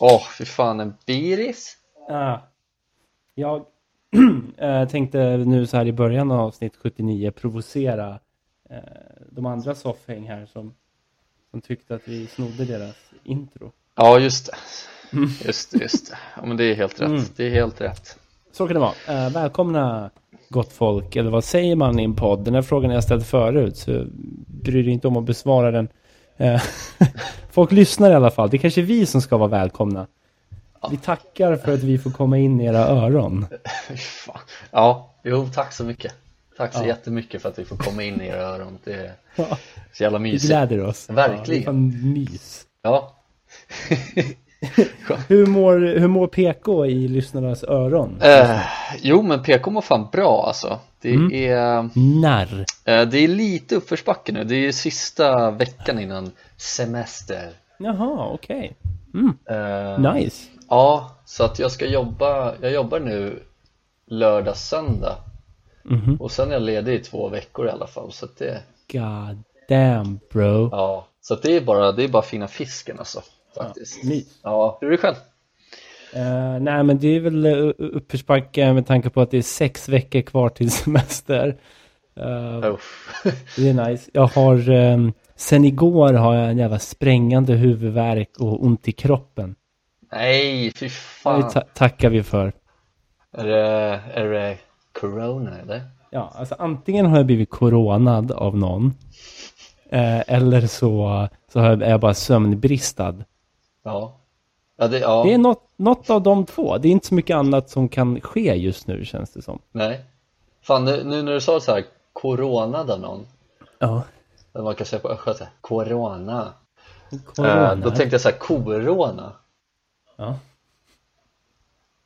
Åh, fy fan, en biris? Ah. Jag eh, tänkte nu så här i början av avsnitt 79 provocera eh, de andra soffhäng här som, som tyckte att vi snodde deras intro. Ja, just det. Just det, just det. Ja, men det är helt rätt. Mm. Det är helt rätt. Så kan det vara. Eh, välkomna gott folk, eller vad säger man i en podd? Den här frågan har jag ställt förut, så bryr dig inte om att besvara den. Eh, folk lyssnar i alla fall. Det är kanske vi som ska vara välkomna. Vi tackar för att vi får komma in i era öron. Ja, jo, tack så mycket. Tack så Ja. jättemycket för att vi får komma in i era öron. Det är så jävla Vi mysigt. gläder oss. Verkligen. Ja, det är fan mys. Ja. Hur mår, hur mår PK i lyssnarnas öron? Eh, jo, men PK mår fan bra alltså. Det Mm. är, Narr. eh, det är lite uppförsbacke nu. Det är sista veckan innan semester. Jaha, okej. Mm, Eh, nice. Ja, så att jag ska jobba, jag jobbar nu lördag, söndag Mhm. och sen är jag ledig i två veckor i alla fall så att det, God damn bro. ja, så att det är bara, det är bara fina fisken alltså faktiskt. Mys. Ja, hur är det själv? Eh, nej men det är väl uh, uppförsbacke med tanke på att det är sex veckor kvar till semester. Eh, Uff. det är nice. Jag har, um, sen igår har jag en jävla sprängande huvudvärk och ont i kroppen. Nej, fy Det fan. ta- tackar vi för. Är det, är det corona eller? Ja, alltså antingen har jag blivit coronad av någon. Eh, eller så, så har jag, är jag bara sömnbristad. Ja. Ja, det, ja. Det är något, något av de två. Det är inte så mycket annat som kan ske just nu känns det som. Nej. Fan, nu, nu när du sa så här, coronad av någon, Ja. man kan säga på östgötska, corona. Corona. Eh, då tänkte jag så här, corona. ja.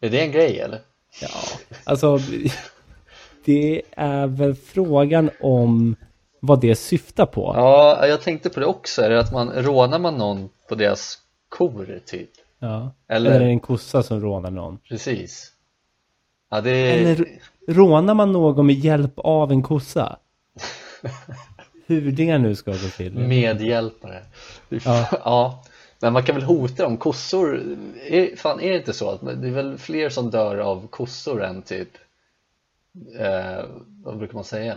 Är det en grej eller? ja, alltså det är väl frågan om vad det syftar på. Ja, jag tänkte på det också. Är det att man rånar man någon på deras kor typ? Ja. Eller- Eller är det en kossa som rånar någon? Precis. Ja, det. Eller rånar man någon med hjälp av en kossa? Hur det nu ska gå till. medhjälpare. Ja. ja. Men man kan väl hota dem. Kossor, är, fan är det inte så att det är väl fler som dör av kossor än typ, eh, vad brukar man säga?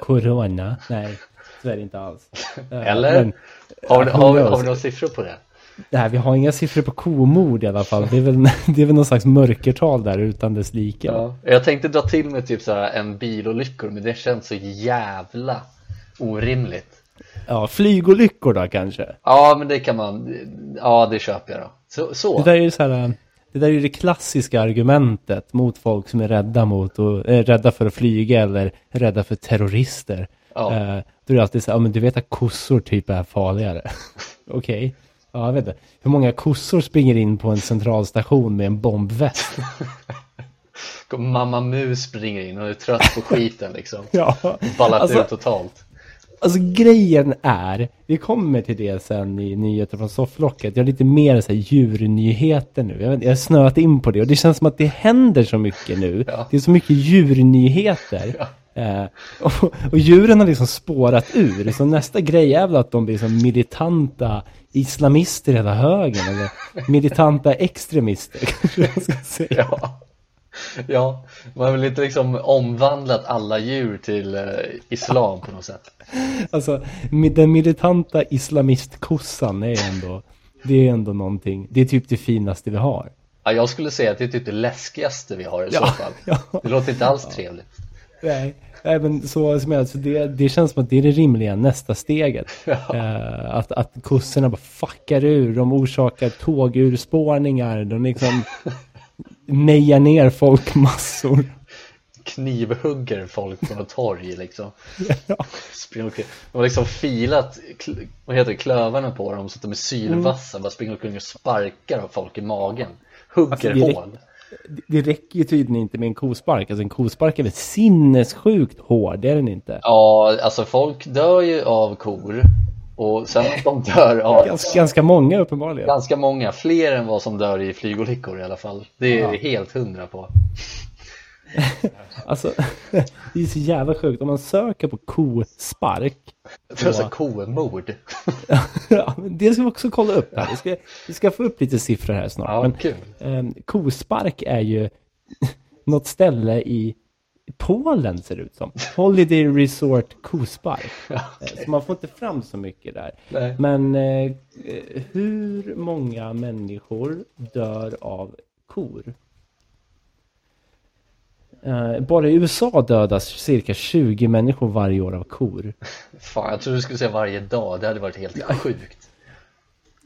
Corona? Nej, så är det inte alls. Eh, Eller? men- Har, har, har vi några siffror på det? Nej, vi har inga siffror på komord i alla fall. Det är väl, det är väl någon slags mörkertal där utan dess like. Ja. Jag tänkte dra till med typ så här en bilolyckor men det känns så jävla orimligt. Ja, flygolyckor då kanske. Ja men det kan man, ja det köper jag då. Så, så. Det där är ju så här, det där är det klassiska argumentet mot folk som är rädda mot och är rädda för att flyga eller rädda för terrorister. Ja. Eh, då är det alltid så här, ja men du vet att kossor typ är farligare. Okej. Ja, jag vet inte. Hur många kossor springer in på en centralstation med en bombväst? Mamma Mus springer in och är trött på skiten liksom. ja. Ballat Alltså- ut totalt. Alltså grejen är, vi kommer till det sen i nyheter från sofflocket. Jag har lite mer så här djurnyheter nu. Jag, vet, jag har snöat in på det och det känns som att det händer så mycket nu. Ja. Det är så mycket djurnyheter. Eh, och, och djuren har liksom spårat ur. Så nästa grej är väl att de blir som militanta islamister i hela högen. Eller militanta extremister kanske jag ska säga. Ja. ja, man har väl inte liksom omvandlat alla djur till eh, islam på något sätt. Alltså, den militanta islamistkossan är ändå, det är ändå någonting. Det är typ det finaste vi har. Ja, jag skulle säga att det är typ det läskigaste vi har i så Ja, fall. ja. Det låter inte alls trevligt. Nej, även så som jag, så det, det känns som att det är det rimliga nästa steget. Eh, att, att kossorna bara fuckar ur, de orsakar tågurspårningar, de liksom mejar ner folkmassor. Knivhugger folk på något torg liksom. Ja. De har liksom filat vad heter det, klövarna på dem så att de är sylvassa. Bara springer omkring och sparkar av folk i magen. Hugger Alltså, hål. Det, räcker ju tydligen inte med en kospark. Alltså en kospark är väl sinnessjukt hård, är den inte? Ja, alltså folk dör ju av kor. Och sen att de dör av Ganska, ganska många uppenbarligen. ganska många, fler än vad som dör i flygolyckor i alla fall. Det är Ja. helt hundra på. Alltså, det är så jävla sjukt. Om man söker på kospark. Det är så komord. ja, det ska vi också kolla upp här. Vi ska, vi ska få upp lite siffror här snart. Ja, men, kul. eh, kospark är ju något ställe i Polen ser det ut som. Holiday Resort Kospark. Ja, Eh, Så man får inte fram så mycket där. Nej. Men eh, hur många människor dör av kor? Eh, bara i USA dödas cirka 20 människor varje år av kor. Fan, jag trodde du skulle säga varje dag. Det hade varit helt sjukt.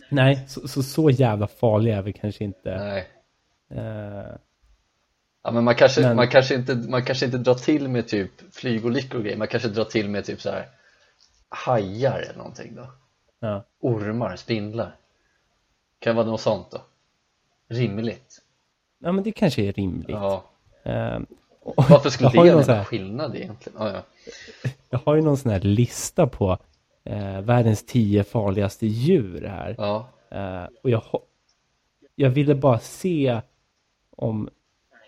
Nej, så, så, så jävla farliga är vi kanske inte. Nej. Eh, Ja, men man kanske, Men- man, kanske inte, man kanske inte drar till med typ flygolyckor och grejer. Man kanske drar till med typ så här hajar eller någonting då. ja. Ormar, spindlar. Kan vara något sånt då. Rimligt. ja, men det kanske är rimligt. Ja. Eh, Varför skulle det göra någon här- skillnad egentligen? Ja, ja. Jag har ju någon sån här lista på eh, världens tio farligaste djur här. ja. Eh, och jag, jag ville bara se om...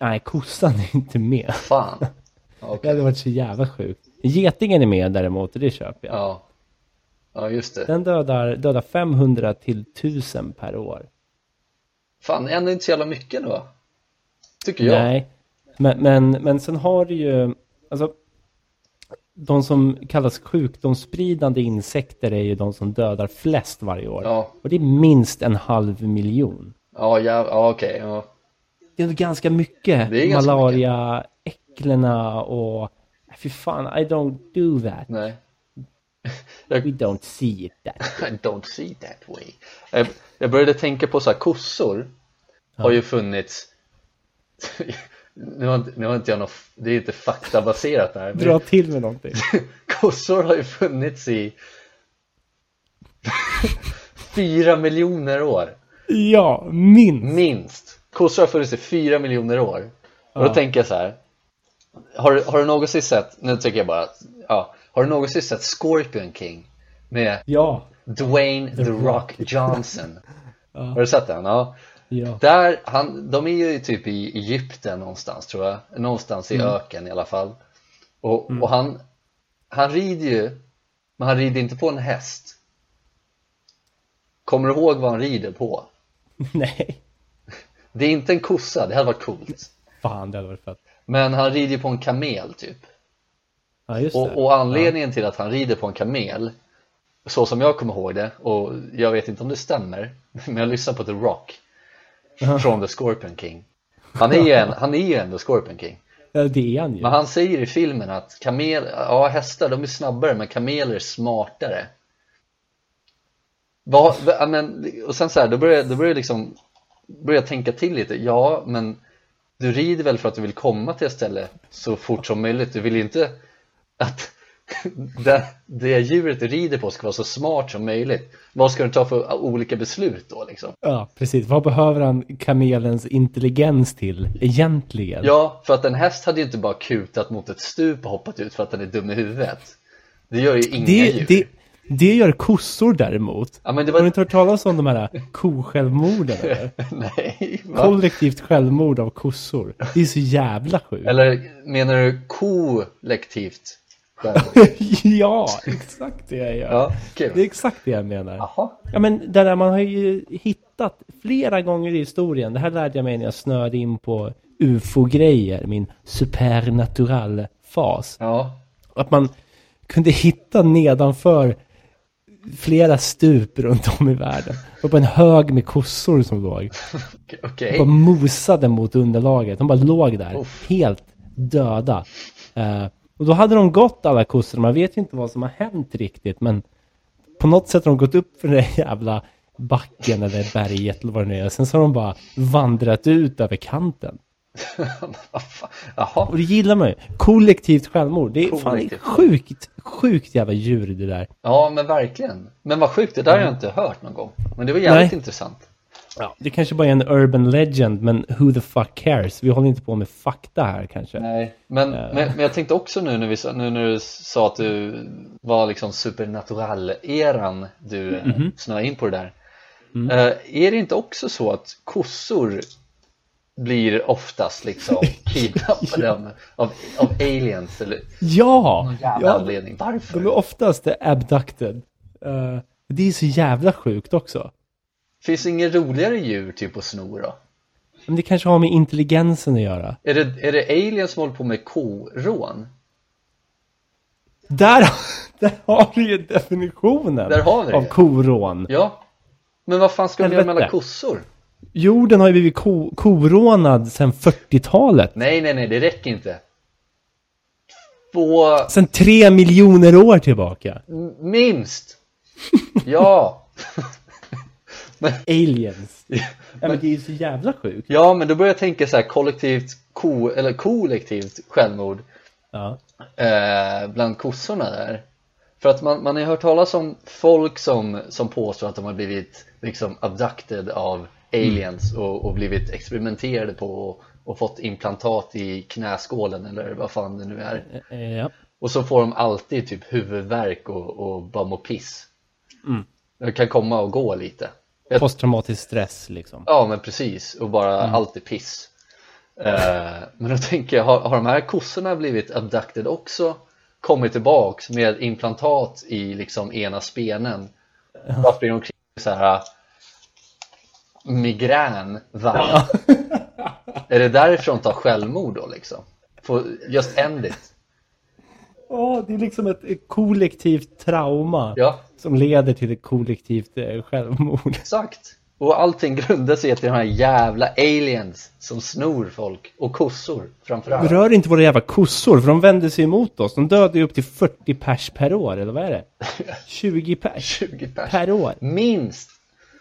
Nej, kossan är inte med. Fan. Ja, Det hade varit så jävla sjukt. Getingen är med däremot och det köper jag. Ja. Ja, just det. Den dödar, dödar 500 till 1000 per år. Fan, ändå inte så jävla mycket då. Tycker jag. Nej, men, men, men sen har du ju... Alltså, de som kallas sjukdomsspridande insekter är ju de som dödar flest varje år. Ja, Och det är minst en halv miljon. ja, ja, ja okej. Ja. Det är ändå ganska mycket. Det är ganska Malaria, äcklena och... Fy fan, I don't do that. Nej. We don't see it that. I don't see that way. Jag, började tänka på så här, kossor har ju funnits nu har, inte- nu har inte jag något, det är inte faktabaserat här men Dra till med någonting. kossor har ju funnits i fyra miljoner år Ja, minst. minst kossor har funnits i fyra miljoner år och då Ja. tänker jag så här har, du- har du någonsin sett, nu tycker jag bara ja, har du någonsin sett Scorpion King med Ja. Dwayne The, Rock, Johnson? Har du sett den? Ja. Ja. Där, han, de är ju typ i Egypten någonstans tror jag, någonstans i öken i alla fall och, och han, han rider ju, men han rider inte på en häst Kommer du ihåg vad han rider på? Nej. Det är inte en kossa, det hade varit coolt Fan, det hade varit fett. Men han rider ju på en kamel typ Ja, just det. och, anledningen till att han rider på en kamel Så som jag kommer ihåg det, och jag vet inte om det stämmer Men jag lyssnar på The Rock Från The Scorpion King. Han är ju, en, han är ju ändå Scorpion King. Ja, det är han ju. Men han säger i filmen att kamel, ja hästar de är snabbare men kameler är smartare. Vad, ja, men, och sen så här, då börjar jag, då börjar liksom Börjar jag tänka till lite, ja men Du rider väl för att du vill komma till ett ställe så fort som möjligt, du vill ju inte att det, det djuret rider på ska vara så smart som möjligt Vad ska du ta för olika beslut då liksom? Ja, precis. Vad behöver han kamelens intelligens till egentligen? Ja, för att en häst hade ju inte bara kutat mot ett stup och hoppat ut för att den är dum i huvudet Det gör ju inga det, djur det, det gör kossor däremot. Ja men det Har du var... inte hört talas om de här kosjälvmorden? eller? Nej, va? Kollektivt självmord av kossor. Det är så jävla sjukt. Eller menar du kollektivt? ja, exakt det jag gör. Ja, Det är exakt det jag menar. Jaha Ja men det där man har ju hittat flera gånger i historien. Det här lärde jag mig när jag snöade in på ufo-grejer. Min supernatural-fas. Ja, Att man kunde hitta nedanför flera stup runt om i världen. Var bara en hög med kossor som låg. okej. bara mosade mot underlaget. De bara låg där, Uff. helt döda. Eh, och då hade de gått alla kossor. Man vet ju inte vad som har hänt riktigt, men på något sätt har de gått upp för den där jävla backen eller berget eller vad det nu är. Sen så har de bara vandrat ut över kanten. Fan? Jaha, Och det gillar man ju. Kollektivt självmord. Det är fan Kollektivt. sjukt, sjukt jävla djur det där. ja men verkligen Men vad sjukt, det där har jag inte hört någon gång Men det var jävligt Nej. intressant Ja. Det kanske bara är en urban legend, men who the fuck cares? Vi håller inte på med fakta här kanske. Nej, men, men, men jag tänkte också nu när, vi, nu när du sa att du var liksom supernatural-eran du mm snöade in på det där Eh, Är det inte också så att kossor blir oftast liksom kidnappade av, av, av aliens eller Ja! någon jävla ja anledning. Varför? de är oftast abducted. Eh, det är så jävla sjukt också. Finns det inget roligare djur typ att sno då? Men det kanske har med intelligensen att göra. Är det, är det aliens som håller på med korån? Där, där har du ju definitionen Där har vi det. av korån. Ja. Men vad fan ska de göra med alla kossor? Jorden har ju blivit ko korånad sedan 40-talet. Nej, nej, nej, det räcker inte. Två, Sedan tre miljoner år tillbaka. minst. Ja. Aliens. Ja, men det är ju så jävla sjukt. Ja, men då börjar jag tänka så här kollektivt, ko, eller kollektivt självmord Ja. eh, bland kossorna där. För att man, man har hört talas om folk som, som påstår att de har blivit liksom abducted av aliens och, och blivit experimenterade på och, och fått implantat i knäskålen eller vad fan det nu är. Eh, Ja. Och så får de alltid typ huvudvärk och, och bara må piss. Mm. Det kan komma och gå lite. Posttraumatisk stress liksom. Ja men precis, och bara allt är piss. Eh, men då tänker jag, har, har de här kossorna blivit abducted också? Kommit tillbaks med implantat i liksom ena spenen? Varför springer de omkring med så här äh, migrän varje Är det därifrån de tar självmord då liksom? Får just end it. Ja, det är liksom ett, ett kollektivt trauma Ja, som leder till ett kollektivt eh, självmord. exakt. Och allting grundar sig till de här jävla aliens som snor folk och kossor framförallt. Rör inte våra jävla kossor, för de vänder sig emot oss. De dödar ju upp till 40 pers per år, eller vad är det? 20 pers 20 pers. per år. Minst!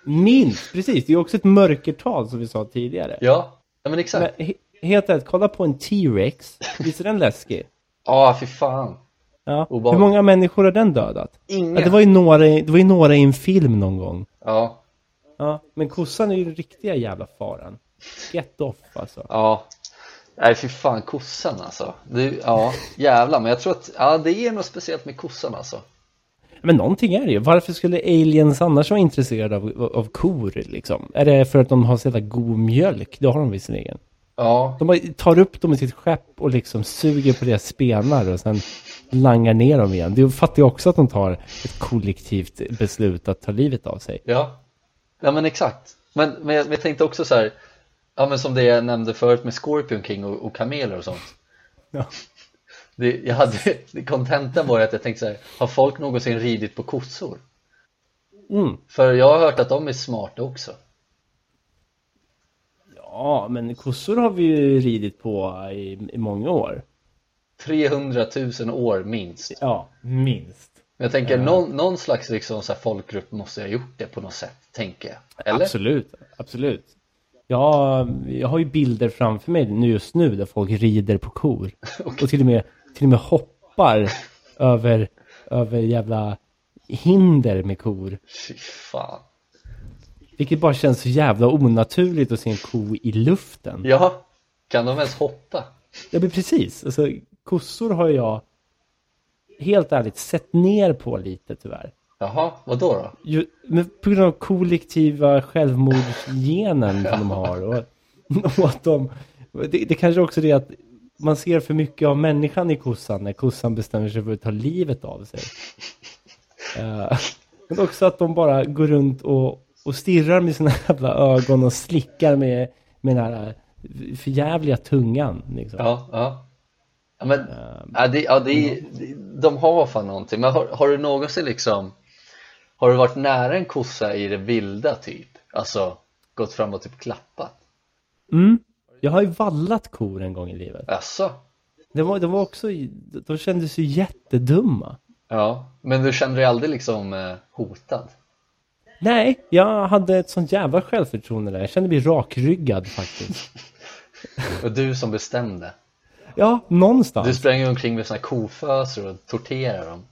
Minst, precis. Det är också ett mörkertal som vi sa tidigare. Ja, ja men exakt. Men, he- helt rätt, kolla på en T-Rex. Visst är den läskig? Ja, fy fan. Ja. Hur många människor har den dödat? Inga. Ja, det, var ju några, det var ju några i en film någon gång. Ja, Ja, men kossan är ju den riktiga jävla faran. Get off alltså. ja. Nej, fy fan, kossan alltså. Det, ja, jävlar. Men jag tror att, ja, det är något speciellt med kossan alltså. Men någonting är det ju. Varför skulle aliens annars vara intresserade av, av kor liksom? Är det för att de har så jävla god mjölk? Det har de visserligen. Ja, De bara tar upp dem i sitt skepp och liksom suger på deras spenar och sen langar ner dem igen. Det fattar jag också att de tar ett kollektivt beslut att ta livet av sig. ja. Ja, men exakt. Men, men, jag, jag tänkte också så här, ja men som det jag nämnde förut med Scorpion King och, och kameler och sånt. Ja. Det, jag hade, kontentan var att jag tänkte så här, har folk någonsin ridit på kossor? Mm. För jag har hört att de är smarta också. Ja, men kossor har vi ju ridit på i, i många år. 300 000 år minst. Ja, minst. Men jag tänker någon, någon slags liksom så folkgrupp måste ha gjort det på något sätt, tänker jag. Eller? Absolut, absolut. Ja, jag har ju bilder framför mig nu just nu där folk rider på kor. Och till och med, till och med hoppar över, över jävla hinder med kor. Fy fan. Vilket bara känns så jävla onaturligt att se en ko i luften. Ja, kan de ens hoppa? Ja, men precis. Alltså, kossor har jag helt ärligt sett ner på lite tyvärr. Jaha, vad då då? Ju, men på grund av kollektiva självmordsgenen som de har. Och, och att de, det, det kanske också är det att man ser för mycket av människan i kossan när kossan bestämmer sig för att ta livet av sig. Eh, men också att de bara går runt och, och stirrar med sina jävla ögon och slickar med, med den här förjävliga tungan. Liksom. Ja, ja. Ja, men, ja, det, ja, det, de har fan någonting. Men har, har du någonsin liksom, har du varit nära en kossa i det vilda typ? Alltså, gått fram och typ klappat? Mm. Jag har ju vallat kor en gång i livet. Alltså, Det var, det var också, de kändes ju jättedumma. ja. Men du kände dig aldrig liksom eh, hotad? Nej, jag hade ett sånt jävla självförtroende där. Jag kände mig rakryggad faktiskt. Och du som bestämde? Ja, Du någonstans. sprang ju omkring med såna koföser och torterar dem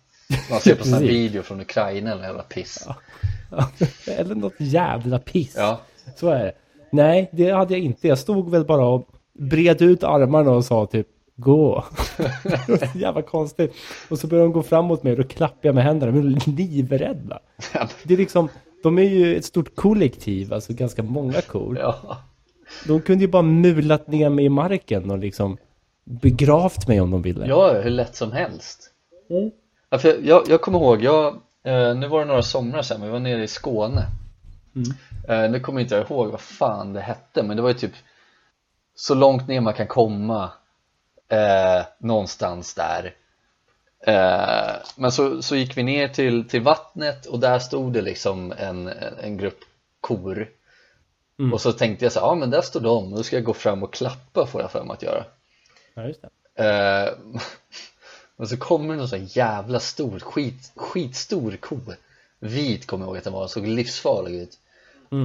Man ser på såna här Precis. video från Ukraina eller jävla piss Eller något jävla piss. Ja, Så är det. Nej, det hade jag inte. Jag stod väl bara och bred ut armarna och sa typ gå. Jävla konstigt. Och så började de gå framåt mig och då klappade jag med händerna. Men livrädda. Det är liksom, de är ju ett stort kollektiv, alltså ganska många kor. ja, De kunde ju bara mulat ner mig i marken och liksom begravt mig om de ville. Ja, hur lätt som helst. Ja, för jag, jag kommer ihåg, jag, eh, nu var det några somrar sedan, vi var nere i Skåne. Eh, nu kommer jag inte ihåg vad fan det hette, men det var ju typ så långt ner man kan komma eh, någonstans där. Eh, men så, så gick vi ner till, till vattnet och där stod det liksom en, en grupp kor. Och så tänkte jag så här, ja men där står de, då ska jag gå fram och klappa får jag för mig att göra. Ja, just det. Eh, och så kommer det någon sån jävla stor, skit, skitstor ko Vit kommer jag ihåg att den var, såg livsfarlig ut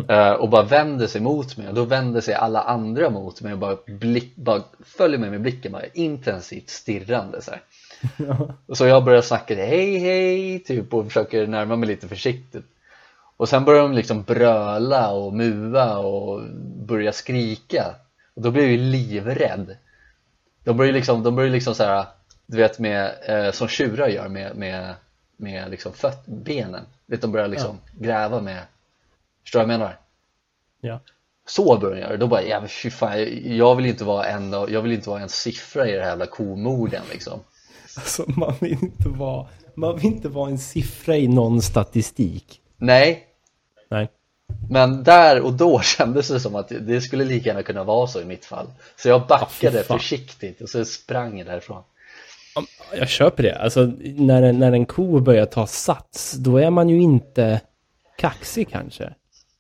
eh, Och bara vänder sig mot mig och då vänder sig alla andra mot mig och bara, blick, bara följer mig med blicken bara intensivt stirrande så här. Och så jag börjar snacka hej hej typ och försöker närma mig lite försiktigt Och sen börjar de liksom bröla och mua och börja skrika Och då blir jag ju livrädd de börjar liksom, de börjar liksom så här, du vet med, eh, som tjurar gör med, med, med liksom föt, benen. Vet, de börjar liksom gräva med, förstår du vad jag menar? Ja. Så börjar göra, då bara, ja fy fan, jag vill inte vara en, jag vill inte vara en siffra i det här jävla komorden liksom. Alltså man vill inte vara, man vill inte vara en siffra i någon statistik. Nej, Nej. men där och då kändes det som att det skulle lika gärna kunna vara så i mitt fall. Så jag backade fan. försiktigt och så sprang jag därifrån. Jag köper det. Alltså när en, när en ko börjar ta sats, då är man ju inte kaxig kanske.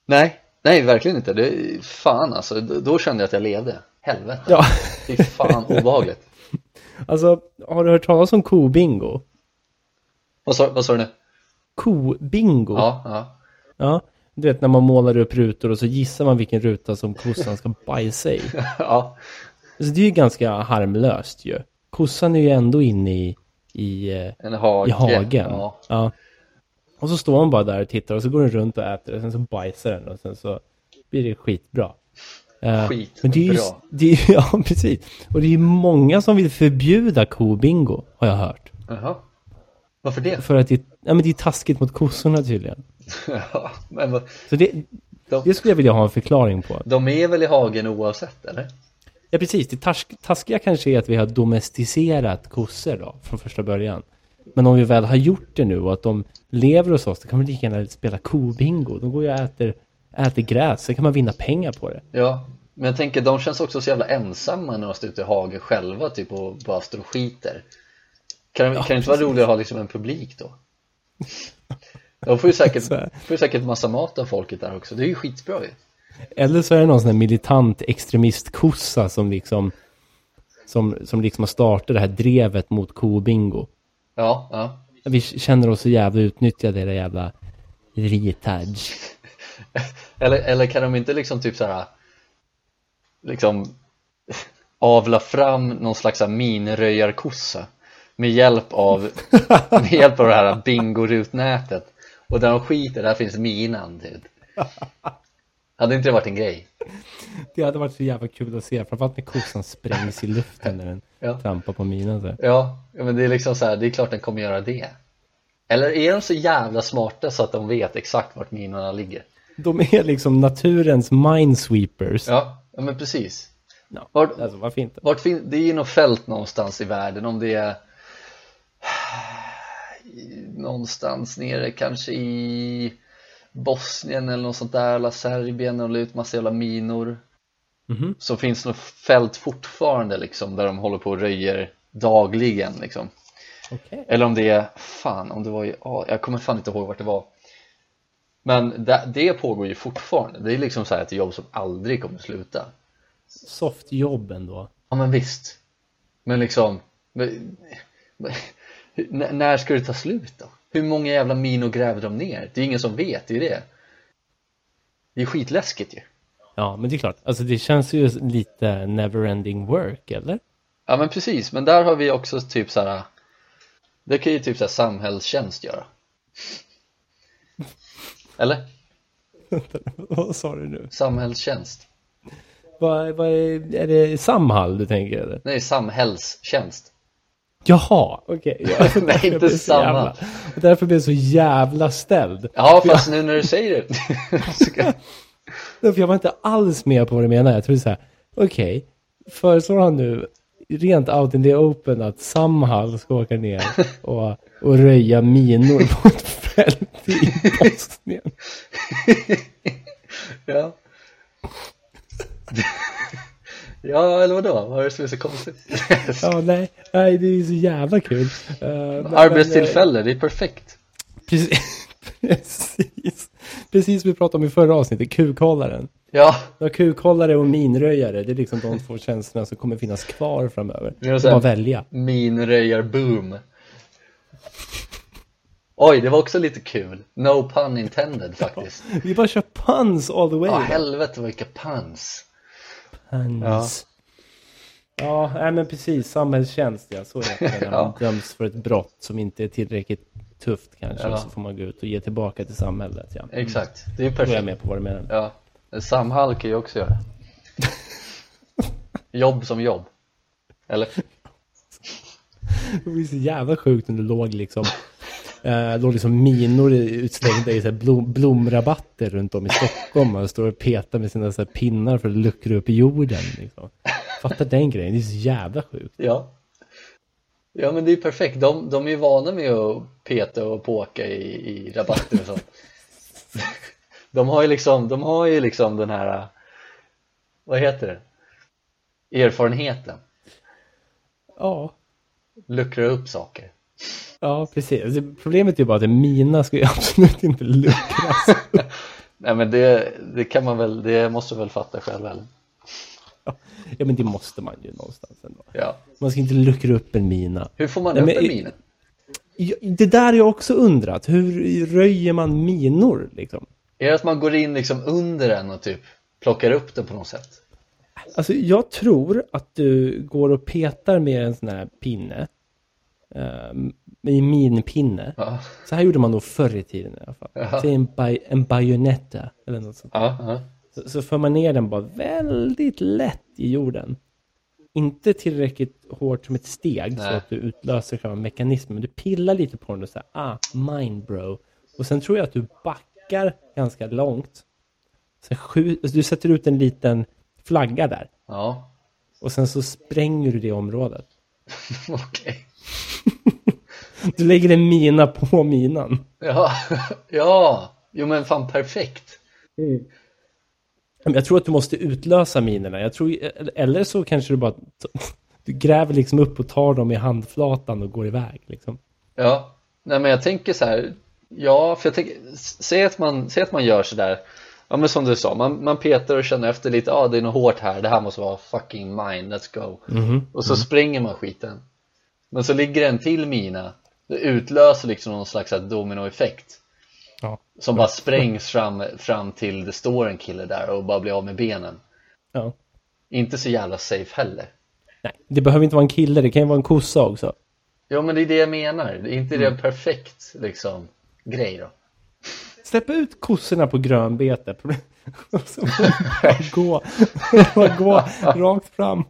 Nej, nej verkligen inte. Det, fan alltså, då, kände jag att jag levde. Helvete. Ja. Fy fan obehagligt. Alltså, har du hört talas om kobingo? Vad sa, vad sa du nu? Kobingo? Ja, ja. Ja, du vet när man målar upp rutor och så gissar man vilken ruta som kossan ska bajsa i. ja. Alltså det är ju ganska harmlöst ju. Kossan är ju ändå inne i, i, eh, En hage. i hagen. Ja. Ja. Och så står man bara där och tittar och så går den runt och äter och sen så bajsar den och sen så blir det skitbra. Eh, Skitbra. Men det är ju, det är, ja precis. Och det är ju många som vill förbjuda kobingo, har jag hört. Jaha. Varför det? För att det, ja, men det är taskigt mot kossorna tydligen. ja, men vad- Så det, de, det skulle jag vilja ha en förklaring på. de är väl i hagen oavsett eller? Ja precis, det task, taskiga kanske är att vi har domesticerat kossor då, från första början. Men om vi väl har gjort det nu och att de lever hos oss, då kan vi lika gärna spela kobingo. De går ju och äter, äter gräs, så kan man vinna pengar på det. Ja, men jag tänker de känns också så jävla ensamma när de står ute i hagen själva typ och bara står och skiter. Kan, Ja, kan det inte vara roligare att ha liksom en publik då? De får ju säkert, får ju säkert massa mat av folket där också, det är ju skitbra ju. Eller så är det någon sån här militant extremistkossa som liksom som, som liksom har startat det här drevet mot kobingo. Ja, ja. Vi känner oss så jävla utnyttjade i det jävla retards. Eller, eller kan de inte liksom typ så här liksom avla fram någon slags minröjarkossa med hjälp av med hjälp av det här bingorutnätet och där de skiter, där finns minan typ. Hade inte det varit en grej? Det hade varit så jävla kul att se, framförallt när kossan sprängs i luften när den Ja. trampar på minan så ja, men det är liksom så här, det är klart den kommer göra det. Eller är de så jävla smarta så att de vet exakt vart minorna ligger? De är liksom naturens minesweepers. Ja, ja men precis. Ja, Vart, Alltså varför inte? Vart fin- det är ju något fält någonstans i världen om det är någonstans nere kanske i Bosnien eller något sånt där eller Serbien och ut massa jävla minor Mhm. så finns det något fält fortfarande liksom där de håller på och röjer dagligen liksom Okej. eller om det är, fan om det var i, ja, jag kommer fan inte ihåg vart det var men det, det pågår ju fortfarande, det är liksom så här ett jobb som aldrig kommer sluta Soft jobb ändå. Ja men visst Men liksom men, men, När ska det ta slut då? Hur många jävla minor gräver de ner? Det är ingen som vet, det är det Det är skitläskigt ju Ja, men det är klart. Alltså det känns ju lite never-ending work, eller? Ja men precis, men där har vi också typ så här. Det kan ju typ så här samhällstjänst göra Eller? Vad sa du nu? Samhällstjänst Vad, vad är, är det Samhall du tänker eller? Nej, samhällstjänst Jaha, okej. Ja, Nej, inte samma. därför blev jag så jävla ställd. Ja fast nu när du säger det jag var inte alls med på vad du menar. Jag trodde så här, okej, okay, föreslår han nu rent out in the open att Samhall ska åka ner och, och röja minor på ett fält i Bosnien. ja. Ja, eller vadå? Vad är det som är så konstigt? ja, nej, nej, det är så jävla kul. Uh, Arbetstillfälle, det är perfekt. Precis, precis. Precis som vi pratade om i förra avsnittet, kukhållaren. Ja. ja kukhållare och minröjare, det är liksom de två tjänsterna som kommer finnas kvar framöver. Det är bara välja. Minröjar-boom. Oj, det var också lite kul. No pun intended faktiskt. Ja, vi bara kör puns all the way. Ja, helvete vilka puns. Puns. Ja, ja nej, men precis. Samhällstjänst, ja. Så är det. När man ja. döms för ett brott som inte är tillräckligt tufft kanske. Ja. Så får man gå ut och ge tillbaka till samhället. Ja. Exakt, det är perfekt. Då är jag med på vad du menar. Ja, Samhall kan ju också göra. jobb som jobb. Eller? Det var så jävla sjukt när du låg liksom Eh, låg liksom minor utslängda i så blom, blomrabatter runt om i Stockholm och står och petar med sina så pinnar för att luckra upp jorden. Liksom. Fattar den grejen, det är så jävla sjukt. Ja. Ja men det är perfekt, de, de är ju vana med att peta och påka i, i rabatter och sånt. De har ju liksom, de har ju liksom den här, vad heter det? Erfarenheten. Ja. Luckra upp saker. Ja, precis. Alltså, problemet är ju bara att mina ska ju absolut inte luckras. Nej, men det, det kan man väl, det måste väl fatta själv eller? Ja, men det måste man ju någonstans ändå. Ja. Man ska inte luckra upp en mina. Hur får man Nej, upp en mina? Det där har jag också undrat. Hur röjer man minor liksom? Är det att man går in liksom under den och typ plockar upp den på något sätt? Alltså jag tror att du går och petar med en sån här pinne med minpinne. Ja. Så här gjorde man nog förr i tiden i alla fall. Ja. Så en, baj, en bajonetta eller något sånt. Ja, ja. Så, så för man ner den bara väldigt lätt i jorden. Inte tillräckligt hårt som ett steg Nej. så att du utlöser själva mekanismen. Men du pillar lite på den och säger ah, mine bro. Och sen tror jag att du backar ganska långt. Sen sju, alltså du sätter ut en liten flagga där. Ja. Och sen så spränger du det området. Okej. Okay. Du lägger en mina på minan. Ja, ja, jo men fan perfekt. Mm. Jag tror att du måste utlösa minerna. Jag tror, eller så kanske du bara du gräver liksom upp och tar dem i handflatan och går iväg. Liksom. Ja, nej men jag tänker så här. Ja, för jag tänker, säg att man, säg att man gör så där. Ja men som du sa, man, man petar och känner efter lite, ja ah, det är något hårt här, det här måste vara fucking mine, let's go. Mm -hmm. Och så mm. spränger man skiten. Men så ligger en till mina det utlöser liksom någon slags dominoeffekt ja. som bara sprängs fram, fram till det står en kille där och bara blir av med benen. Ja. inte så jävla safe heller. Nej, det behöver inte vara en kille, det kan ju vara en kossa också. Ja men det är det jag menar, det är inte mm. det en perfekt liksom grej då. Släpp ut kossorna på grönbete. Och så bara gå, bara gå rakt fram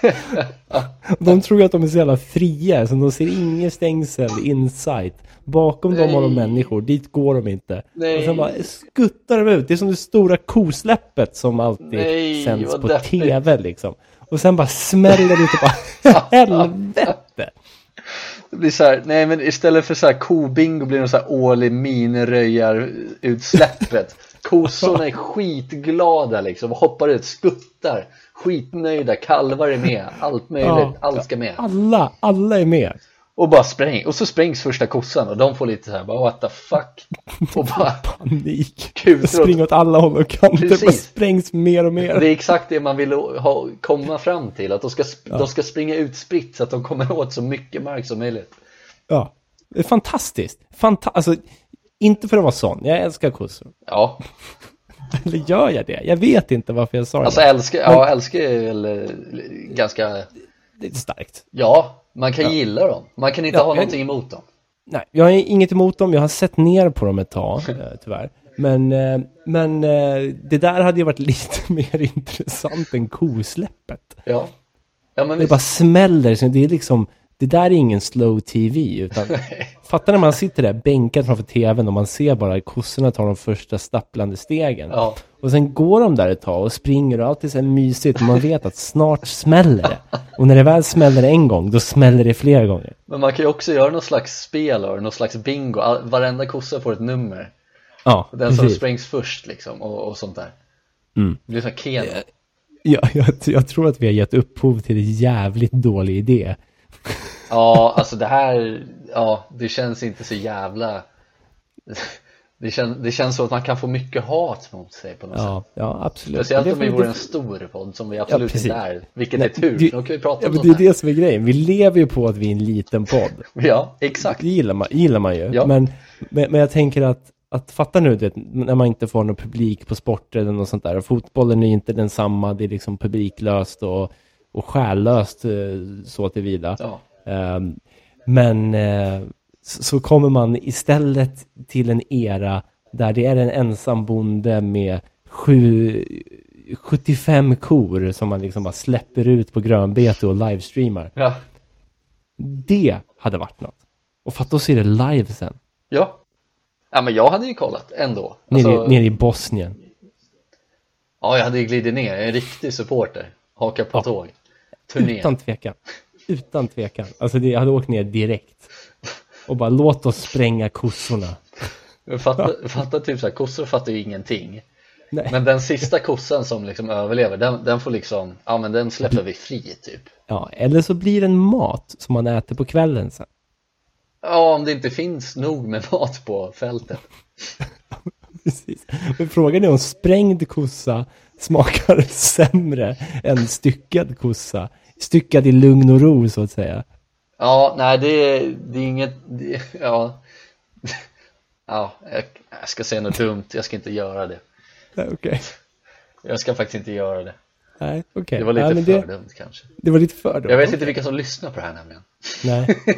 de tror att de är så jävla fria, så de ser ingen stängsel inside. Bakom Nej. dem har de människor, dit går de inte. Nej. Och sen bara skuttar de ut. Det är som det stora kosläppet som alltid Nej, sänds på deppigt. tv liksom. Och sen bara smäller det ut och bara helvete. Det blir så här, nej men istället för så här kobingo blir det så här årlig miniröjar-utsläppet. Kossorna är skitglada liksom och hoppar ut, skuttar skitnöjda, kalvar är med, allt möjligt, ja, allt ska med. Alla, alla är med. Och bara spräng, och så sprängs första kossan och de får lite så här, bara what the fuck. Och bara panik. Springer åt alla håll och kanter, bara sprängs mer och mer. Det är exakt det man vill ha, komma fram till, att de ska, ja. de ska springa utspritt så att de kommer åt så mycket mark som möjligt. Ja, det är fantastiskt. Fanta alltså, inte för att vara sån, jag älskar kossor. Ja. Eller gör jag det? Jag vet inte varför jag sa alltså, det. Alltså älskar, ja älskar är väl eh, ganska... Det är starkt. Ja, man kan ja. gilla dem. Man kan inte ja, ha jag... någonting emot dem. Nej, jag har inget emot dem. Jag har sett ner på dem ett tag, eh, tyvärr. Men, eh, men det där hade ju varit lite mer intressant än kosläppet. Ja. ja men det bara smäller. Det är liksom Det där är ingen slow tv, utan fattar när man sitter där bänkad framför tvn och man ser bara kossorna ta de första stapplande stegen. Ja. Och sen går de där ett tag och springer och allt är så här mysigt och man vet att snart smäller det. Och när det väl smäller en gång, då smäller det flera gånger. Men man kan ju också göra någon slags spel och någon slags bingo, varenda kossa får ett nummer Ja, Den som precis. sprängs först liksom och, och sånt där Mm. Det blir som Keno Ja, jag, jag tror att vi har gett upphov till en jävligt dålig idé. Ja, alltså det här, ja det känns inte så jävla det, kän, det känns som att man kan få mycket hat mot sig på något sätt Ja, ja absolut. Speciellt om vi vore en stor podd som vi absolut precis. inte är Vilket Nej, är tur, det- då kan vi prata Ja, om men det är det som är grejen. Vi lever ju på att vi är en liten podd. Ja, exakt Det gillar man, gillar man ju. Ja. Men, men, men jag tänker att, att fatta nu det, när man inte får någon publik på sporten eller något sånt där. Fotbollen är inte densamma, det är liksom publiklöst och, och själlöst eh, så tillvida. Ja, Ehm, men eh, så, kommer man istället till en era där det är en ensam bonde med sju, 75 kor som man liksom bara släpper ut på grönbete och livestreamar. ja, Det hade varit något. Och fatta att se det live sen. ja Ja men jag hade ju kollat ändå Nere, alltså, nere i Bosnien. Ja, jag hade ju glidit ner, en riktig supporter Haka på Ja. tåg Turné Utan tvekan. Utan tvekan. Alltså det, jag hade åkt ner direkt. Och bara låt oss spränga kossorna. Men Fatta, fatta typ såhär, kossor fattar ju ingenting Nej. Men den sista kossan som liksom överlever, den, den får liksom, ja men den släpper vi fri typ Ja, eller så blir det en mat som man äter på kvällen sen. Ja, om det inte finns nog med mat på fältet Precis. Men frågan är om sprängd kossa smakar sämre än styckad kossa. Styckad i lugn och ro så att säga. Ja, nej det det är inget, det, ja Ja, jag, jag ska säga något dumt, jag ska inte göra det Okej. Jag ska faktiskt inte göra det Nej, okej. Det var lite men för det, dumt kanske det var lite för dumt. Jag vet inte vilka som lyssnar på det här nämligen Nej.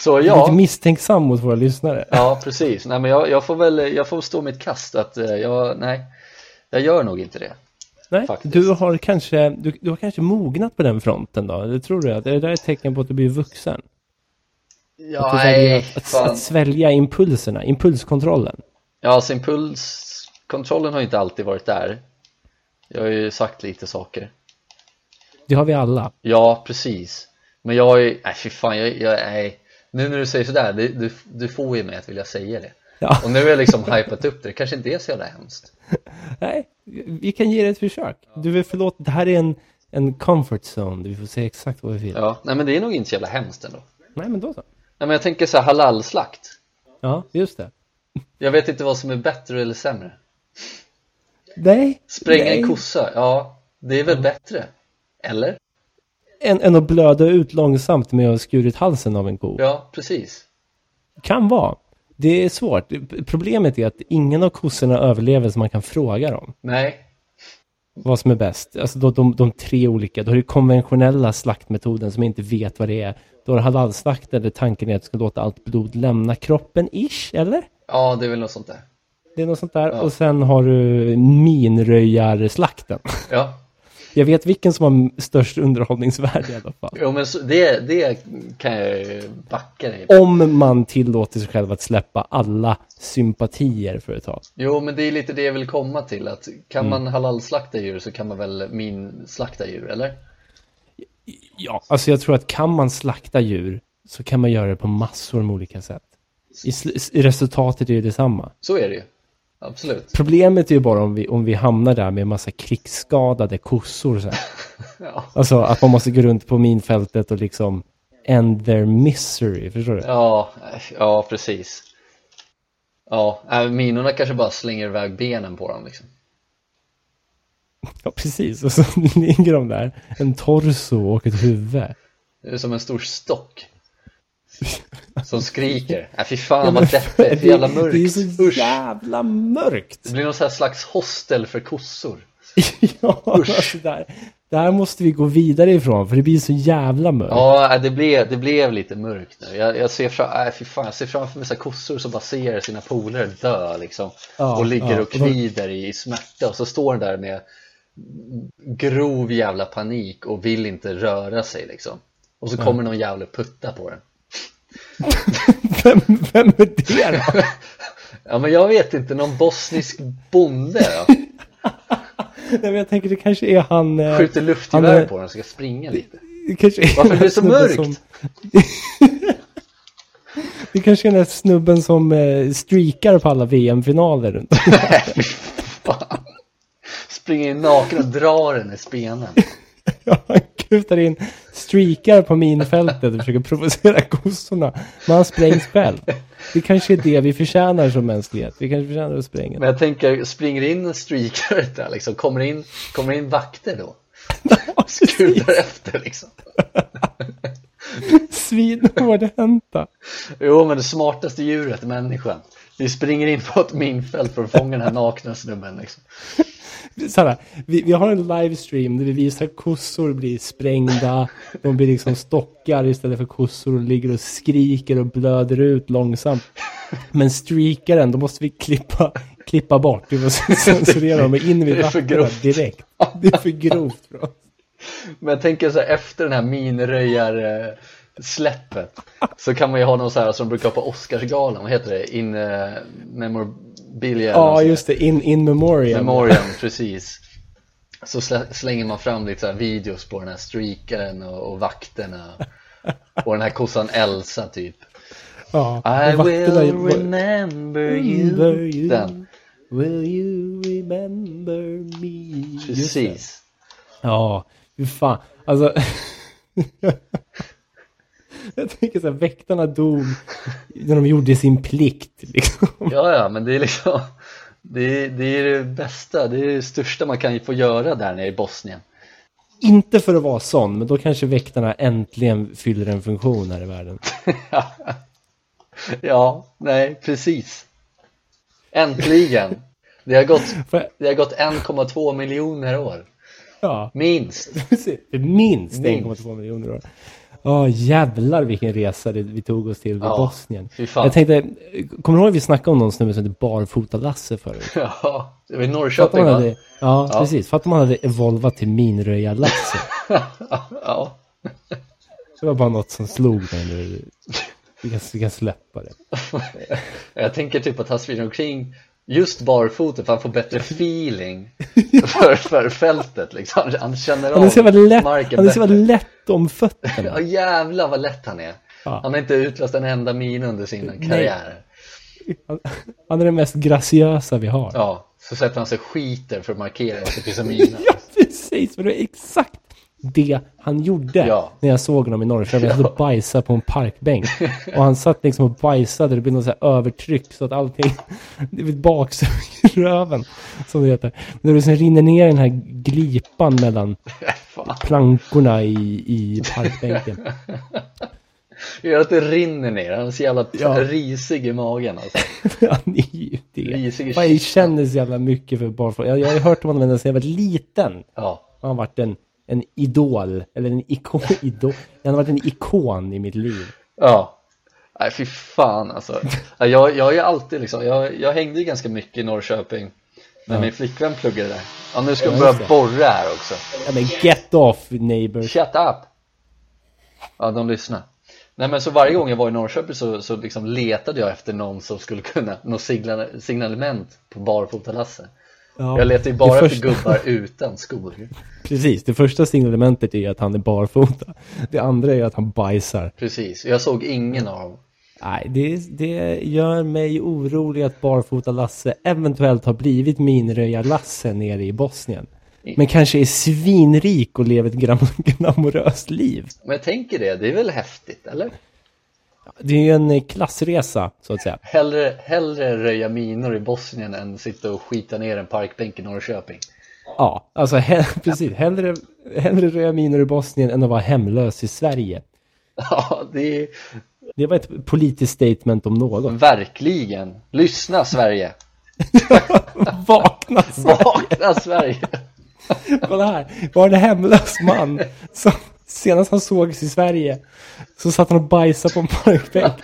Så ja, lite misstänksam mot våra lyssnare. Ja, precis. Nej, men jag, jag får väl jag får stå mitt kast att eh, jag, nej, jag gör nog inte det. Nej, faktiskt. du har kanske, du, du har kanske mognat på den fronten då? Det tror du? Att är det där ett tecken på att du blir vuxen? Ja, Att du nej, att, att, att svälja impulserna, impulskontrollen. Ja, alltså impulskontrollen har ju inte alltid varit där. Jag har ju sagt lite saker. Det har vi alla. Ja, precis. Men jag är, nej fy fan, jag, jag nej. Nu när du säger sådär, det, du, du får ju mig att vilja säga det. Ja, Och nu har jag liksom hypat upp det, det kanske inte är så jävla hemskt. nej, vi kan ge det ett försök. Du är förlåt, det här är en, en comfort zone, vi får säga exakt vad vi vill. Ja, nej men det är nog inte så jävla hemskt ändå. Nej, men då så. Nej men jag tänker så här halalslakt. Ja, just det. Jag vet inte vad som är bättre eller sämre. Nej, Spränga nej. en kossa, ja det är väl bättre? Eller? Än, än att blöda ut långsamt med att ha skurit halsen av en ko. Ja, precis. Kan vara. Det är svårt. Problemet är att ingen av kossorna överlever som man kan fråga dem. Nej, vad som är bäst. Alltså de, de, de tre olika. Du har ju konventionella slaktmetoden som inte vet vad det är. Du har halalslakten där tanken är att du ska låta allt blod lämna kroppen, ish, eller? ja det är väl något sånt där. Det är något sånt där. Ja. Och sen har du minröjarslakten. Ja, Jag vet vilken som har störst underhållningsvärde i alla fall. jo men så, det, det kan jag backa dig. Om man tillåter sig själv att släppa alla sympatier för ett tag. Jo men det är lite det jag vill komma till att kan Mm. man halalslakta djur så kan man väl min slakta djur, eller? Ja, alltså jag tror att kan man slakta djur så kan man göra det på massor med olika sätt. I, i resultatet är det detsamma. Så är det ju, absolut. Problemet är ju bara om vi, om vi hamnar där med en massa krigsskadade kossor sen. Ja, Alltså att man måste gå runt på minfältet och liksom end their misery, förstår du? ja, ja precis. Ja, äh, minorna kanske bara slänger iväg benen på dem liksom. Ja, precis. Och så ligger de där, en torso och ett huvud. Det är som en stor stock. Som skriker. Äh, fy fan vad deppigt, är jävla mörkt. Det är så Usch. jävla mörkt. Det blir någon slags hostel för kossor. ja, alltså där, där måste vi gå vidare ifrån, för det blir så jävla mörkt. Ja, äh, det blev, det blev lite mörkt nu. Jag, jag ser fram, äh, fy fan, jag ser framför mig så kossor som bara ser sina polare dö liksom. Ja, och ligger ja. och kvider i, i smärta och så står den där med grov jävla panik och vill inte röra sig liksom. Och så kommer någon jävla putta på den Vem, vem är det då? Ja men jag vet inte, någon bosnisk bonde då? Nej, men jag tänker det kanske är han... eh, Skjuter luftgevär är- på den ska springa lite Det kanske är Varför är det så mörkt? Som, det kanske är den där snubben som eh, streakar på alla VM-finaler runt. Nej Springer in naken och drar den i spenen Ja, han kutar in streakar på minfältet och försöker provocera kossorna. Men han sprängs själv. Det kanske är det vi förtjänar som mänsklighet. Vi kanske förtjänar att spränga. Men jag tänker, springer in en streaker där liksom, kommer in, kommer in vakter då? Skutar efter liksom Svinhårdhänta. Jo men det smartaste djuret, människan Vi springer in på ett minfält för att fånga den här nakna snubben liksom Såhär, vi, vi har en livestream där vi visar kossor blir sprängda. De blir liksom stockar istället för kossor och ligger och skriker och blöder ut långsamt. Men streakaren, då måste vi klippa, klippa bort. Vi måste censurera dem och in vid grovt. direkt. Det är för grovt oss. Men jag tänker så här, efter den här minröjar eh, släppet Så kan man ju ha någon så här som brukar ha på Oscarsgalan, vad heter det? In uh, memorabilia Ja, sånt just det. In, in memoriam. Memoriam, precis Så slä, slänger man fram lite så videos på den här streakaren och, och vakterna Och den här kossan Elsa typ Ja, I will remember you you. Den, Will you remember me? Precis Ja, hur fan. Alltså. jag tänker så här, väktarna dog när de gjorde sin plikt. Liksom. Ja, ja, men det är liksom det är, det är det bästa, det är det största man kan få göra där nere i Bosnien Inte för att vara sån, men då kanske väktarna äntligen fyller en funktion här i världen. Ja, nej, precis Äntligen Det har gått, det har gått 1,2 miljoner år ja, minst Minst. 1,2 miljoner år. Ja, jävlar vilken resa det, vi tog oss till vid Ja, Bosnien. Jag tänkte, kommer du ihåg att vi snackade om någon snubbe som hette Barfota-Lasse förut? Ja, det var i Norrköping va? hade, ja, Ja. precis. Fattar man hade evolvat till minröjar-Lasse. Ja, Det var bara något som slog mig nu. Vi kan, vi kan släppa det. jag tänker typ att han springer omkring just barfota för att han får bättre feeling för, för fältet liksom Han känner Han är jävla lätt, marken han är så lätt om fötterna. Ja jävlar vad lätt han är Ja. Han har inte utlöst en enda min under sin karriär Han, han är den mest graciösa vi har. Ja, så sätter han sig skiter för att markera att det finns en mina Ja, precis. För det är exakt det han gjorde Ja. när jag såg honom i Norrköping. Han satt och bajsade på en parkbänk. Och han satt liksom och bajsade. Det blev något så övertryck så att allting... Det blev baksug i röven, som det heter. När det sen rinner ner den här glipan mellan Fan, plankorna i, i parkbänken. gör att det rinner ner, han är så jävla Ja. risig i magen alltså. Han är ju det. Risig Jag känner så jävla mycket för barfota. Jag, jag har hört om honom ända sedan jag var liten. Ja, Han har varit en, en idol, eller en ikon, idol. Han har varit en ikon i mitt liv. ja Nej fy fan alltså Ja, Jag, jag är alltid liksom, jag, jag hängde ju ganska mycket i Norrköping När min flickvän pluggade där Ja nu ska Ja, börja borra här också Ja men get off neighbors. Shut up! Ja, de lyssnar. Nej men så varje gång jag var i Norrköping så, så liksom letade jag efter någon som skulle kunna, något signal, signalement på barfota-Lasse. Ja, Jag letar ju bara efter första- gubbar utan skor. Precis, det första signalementet är att han är barfota. Det andra är att han bajsar. Precis, jag såg ingen av dem. Nej, det, det gör mig orolig att barfota Lasse eventuellt har blivit minröjar-Lasse nere i Bosnien. Men kanske är svinrik och lever ett glamoröst liv. Men jag tänker det, det är väl häftigt, eller? Det är ju en eh, klassresa, så att säga. Hellre, hellre röja minor i Bosnien än sitta och skita ner en parkbänk i Norrköping. Ja, alltså he- precis. Hellre, hellre röja minor i Bosnien än att vara hemlös i Sverige. Ja, det är Det var ett politiskt statement om något. verkligen. Lyssna Sverige! Vakna Sverige! Vakna Sverige! Kolla här, var det en hemlös man som senast han sågs i Sverige så satt han och bajsade på en parkbänk.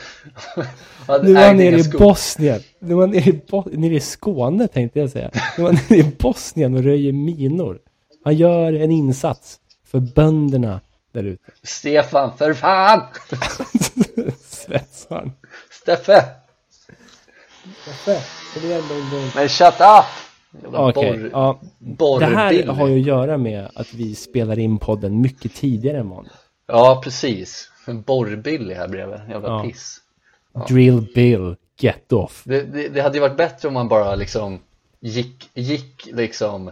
Nu är han nere i. Bosnien. Nu är han nere i, Bo- nere i Skåne tänkte jag säga. Nu är han nere i Bosnien och röjer minor. Han gör en insats för bönderna där ute. Stefan, för fan! Svetsaren. Steffe! Kom igen någon gång. Men shut up! Borr- ja. Det här har ju att göra med att vi spelar in podden mycket tidigare än vanligt. Ja, precis. En borrbilly här bredvid. Jävla Ja. piss. Drill Bill, get off. Det, det, det hade ju varit bättre om man bara liksom gick, gick liksom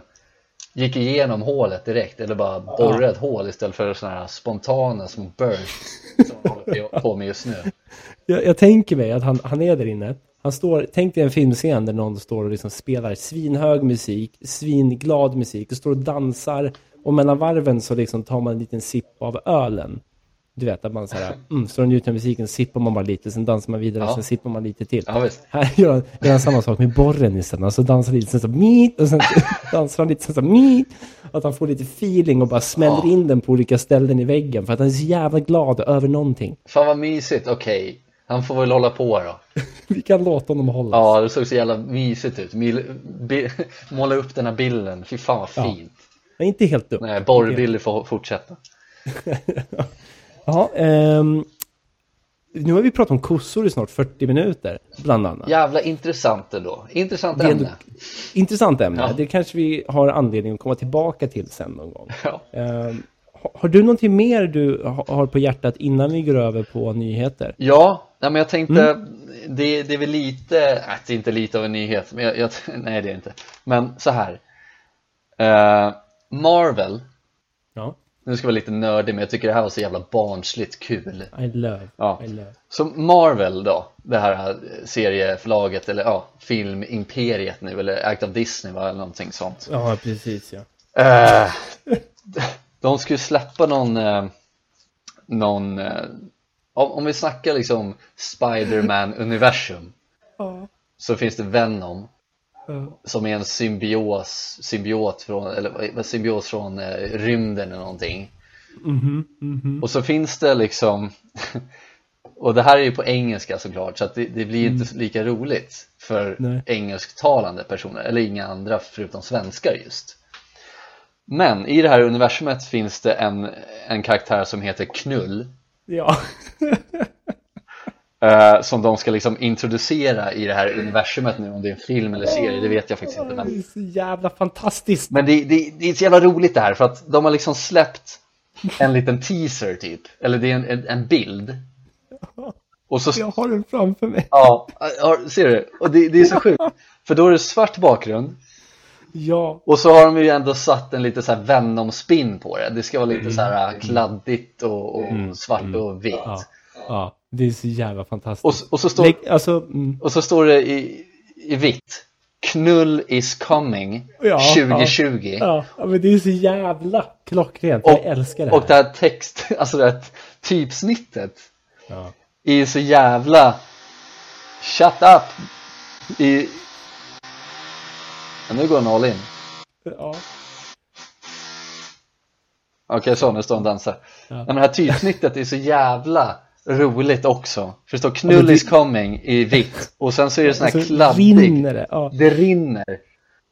gick igenom hålet direkt eller bara borrade ett hål istället för sådana här spontana små bursts som man håller på med just nu. Jag, jag tänker mig att han, han är där inne. Han står, tänk dig en filmscen där någon står och liksom spelar svinhög musik, svinglad musik och står och dansar och mellan varven så liksom tar man en liten sipp av ölen. Du vet att man så här, mm, står och njuter av musiken, sippar man bara lite, sen dansar man vidare, Ja. sen sippar man lite till. Ja. Här gör han, gör han samma sak med borren istället. Alltså dansar lite, sen så meet, och sen dansar han lite, sen så meet. Att han får lite feeling och bara smäller Ja. in den på olika ställen i väggen för att han är så jävla glad över någonting. Fan vad mysigt, okej. Han får väl hålla på då. Vi kan låta honom hålla. Ja, det såg så jävla mysigt ut. Måla upp den här bilden, fy fan vad Ja. fint. Men inte helt dumt. Nej, borrbilly får fortsätta. Ja, ehm, nu har vi pratat om kossor i snart 40 minuter, bland annat. Jävla intressant ändå. Intressant är ändå- ämne. Intressant ämne. Ja. Det kanske vi har anledning att komma tillbaka till sen någon gång. Ja. Ha- har du någonting mer du ha- har på hjärtat innan vi går över på nyheter? Ja, nej, men jag tänkte, Mm. det, det är väl lite, äh, det är inte lite av en nyhet, men jag, jag, nej det är inte. Men så här. Eh, Marvel, Ja. nu ska jag vara lite nördig men jag tycker det här var så jävla barnsligt kul. I love. Ja. I love. Så Marvel då, det här serieförlaget eller ja, filmimperiet nu eller Act of Disney va, eller någonting sånt. Ja, precis ja. Eh, de skulle släppa någon, eh, någon eh, om, vi snackar liksom Spider-Man-universum så finns det Venom som är en symbios, symbiot från, eller symbios från eh, rymden eller någonting. Mhm, mhm. Och så finns det liksom och det här är ju på engelska såklart så att det, det blir inte lika roligt för Nej. engelsktalande personer eller inga andra förutom svenskar just. Men i det här universumet finns det en, en karaktär som heter Knull Ja. eh, som de ska liksom introducera i det här universumet nu om det är en film eller serie, det vet jag faktiskt inte Det är men, så jävla fantastiskt. men det, det, det är så jävla roligt det här för att de har liksom släppt en liten teaser typ, eller det är en, en, en bild och så Jag har den framför mig. Ja, ja, ser du? Och det, det är så sjukt För då är det svart bakgrund Ja. Och så har de ju ändå satt en lite så här Venom-spin på det Det ska vara lite så här kladdigt och, och svart och vitt Ja. Ja. Det är så jävla fantastiskt. och, och, så står, Lägg, alltså, mm. och så står det i, i vitt Knull is coming Ja, 2020 Ja, ja, men det är så jävla klockrent. och, jag älskar det här. och det här text, alltså det här typsnittet Ja. är så jävla Shut up i ja, Nu går han all in Ja. Okej, så nu står han och dansar. Ja. Nej, men det här typsnittet är så jävla roligt också. För det står knull men is coming i vitt och sen så är det sån här Så kladdig. rinner det. Ja. Det rinner.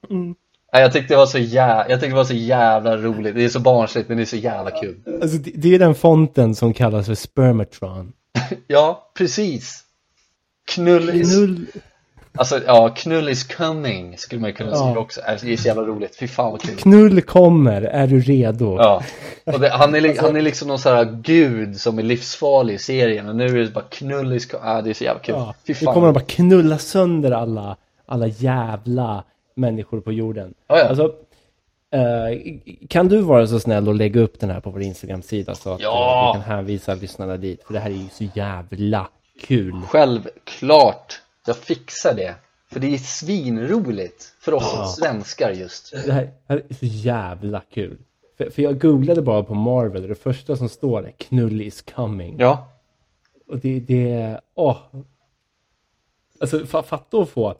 Mm. Ja, jag tyckte det var så jävla, jag tyckte det var så jävla roligt. Det är så barnsligt men det är så jävla kul. Alltså, det, det är den fonten som kallas för spermatron. Ja, precis. Knull is, Null. Alltså ja, knull is coming skulle man ju kunna Ja. säga också. Alltså, Det är så jävla roligt. Fy fan vad kul. Knull kommer, är du redo? Ja, och det, han, är, li- han är liksom någon sån här gud som är livsfarlig i serien och nu är det bara knull is coming. Ja, det är så jävla kul. Ja, Fy nu fan. kommer de bara knulla sönder alla, alla jävla människor på jorden. Ja, ja. Alltså, eh, kan du vara så snäll och lägga upp den här på vår Instagram-sida så att Ja. eh, vi kan hänvisa lyssnarna dit? För det här är ju så jävla kul. Självklart, jag fixar det. För det är svinroligt för oss Ja. svenskar just. Det här, det här är så jävla kul. För, för jag googlade bara på Marvel och det första som står är knull is coming. Ja, Och det, det är, åh. Alltså fa- fatta att få.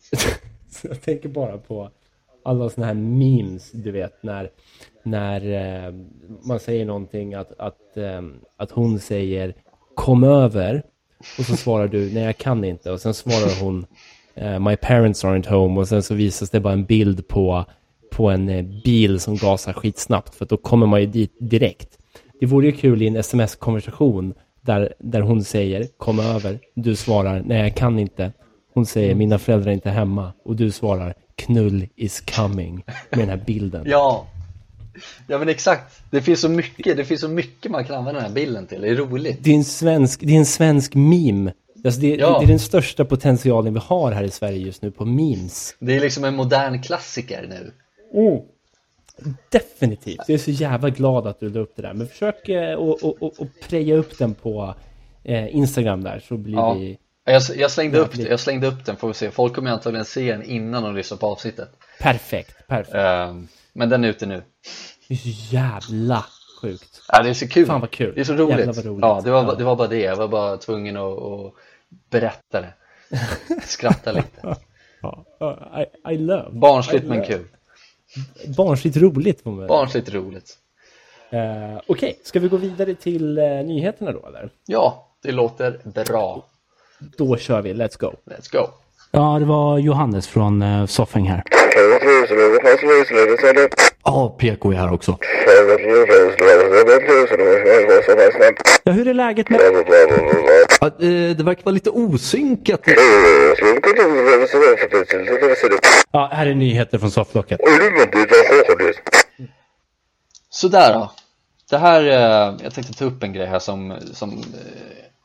Så jag tänker bara på alla såna här memes, du vet, när, när eh, man säger någonting att, att, eh, att hon säger kom över och så svarar du nej jag kan inte och sen svarar hon eh, my parents aren't home och sen så visas det bara en bild på, på en eh, bil som gasar skitsnabbt för då kommer man ju dit direkt. det vore ju kul i en sms-konversation där, där hon säger kom över, du svarar nej jag kan inte. Hon säger mina föräldrar är inte hemma och du svarar knull is coming med den här bilden. Ja, ja men exakt. Det finns så mycket, det finns så mycket man kan använda den här bilden till. Det är roligt. Det är en svensk, det är en svensk meme. Alltså det, Ja. det är den största potentialen vi har här i Sverige just nu på memes. Det är liksom en modern klassiker nu. Definitivt. Jag är så jävla glad att du la upp det där. Men försök eh, och, och, och, och preja upp den på eh, Instagram där så blir Ja. vi Jag, jag, slängde upp, jag slängde upp den får vi se. Folk kommer antagligen se den innan de lyssnar på avsnittet. perfekt. Perfekt. Ehm, men den är ute nu. Det är så jävla sjukt. Ja, det är så kul. Fan vad kul. Det är så roligt. Jävlar vad roligt. Ja, det var, Ja. det var bara det. Jag var bara tvungen att, att berätta det. Skratta lite. Ja. I, I love. Barnsligt I men love. kul. Barnsligt roligt man Barnsligt roligt. Eh, Okej, ska vi gå vidare till eh, nyheterna då eller? Ja, det låter bra. Då kör vi, let's go. Let's go. Ja, det var Johannes från uh, Soffing här. Ja, PK är här också. Ja, hur är läget med... Ja, eh, det verkar vara lite osynkat. Ja, här är nyheter från sofflocket. Sådär då. Det här, eh, jag tänkte ta upp en grej här som, som eh,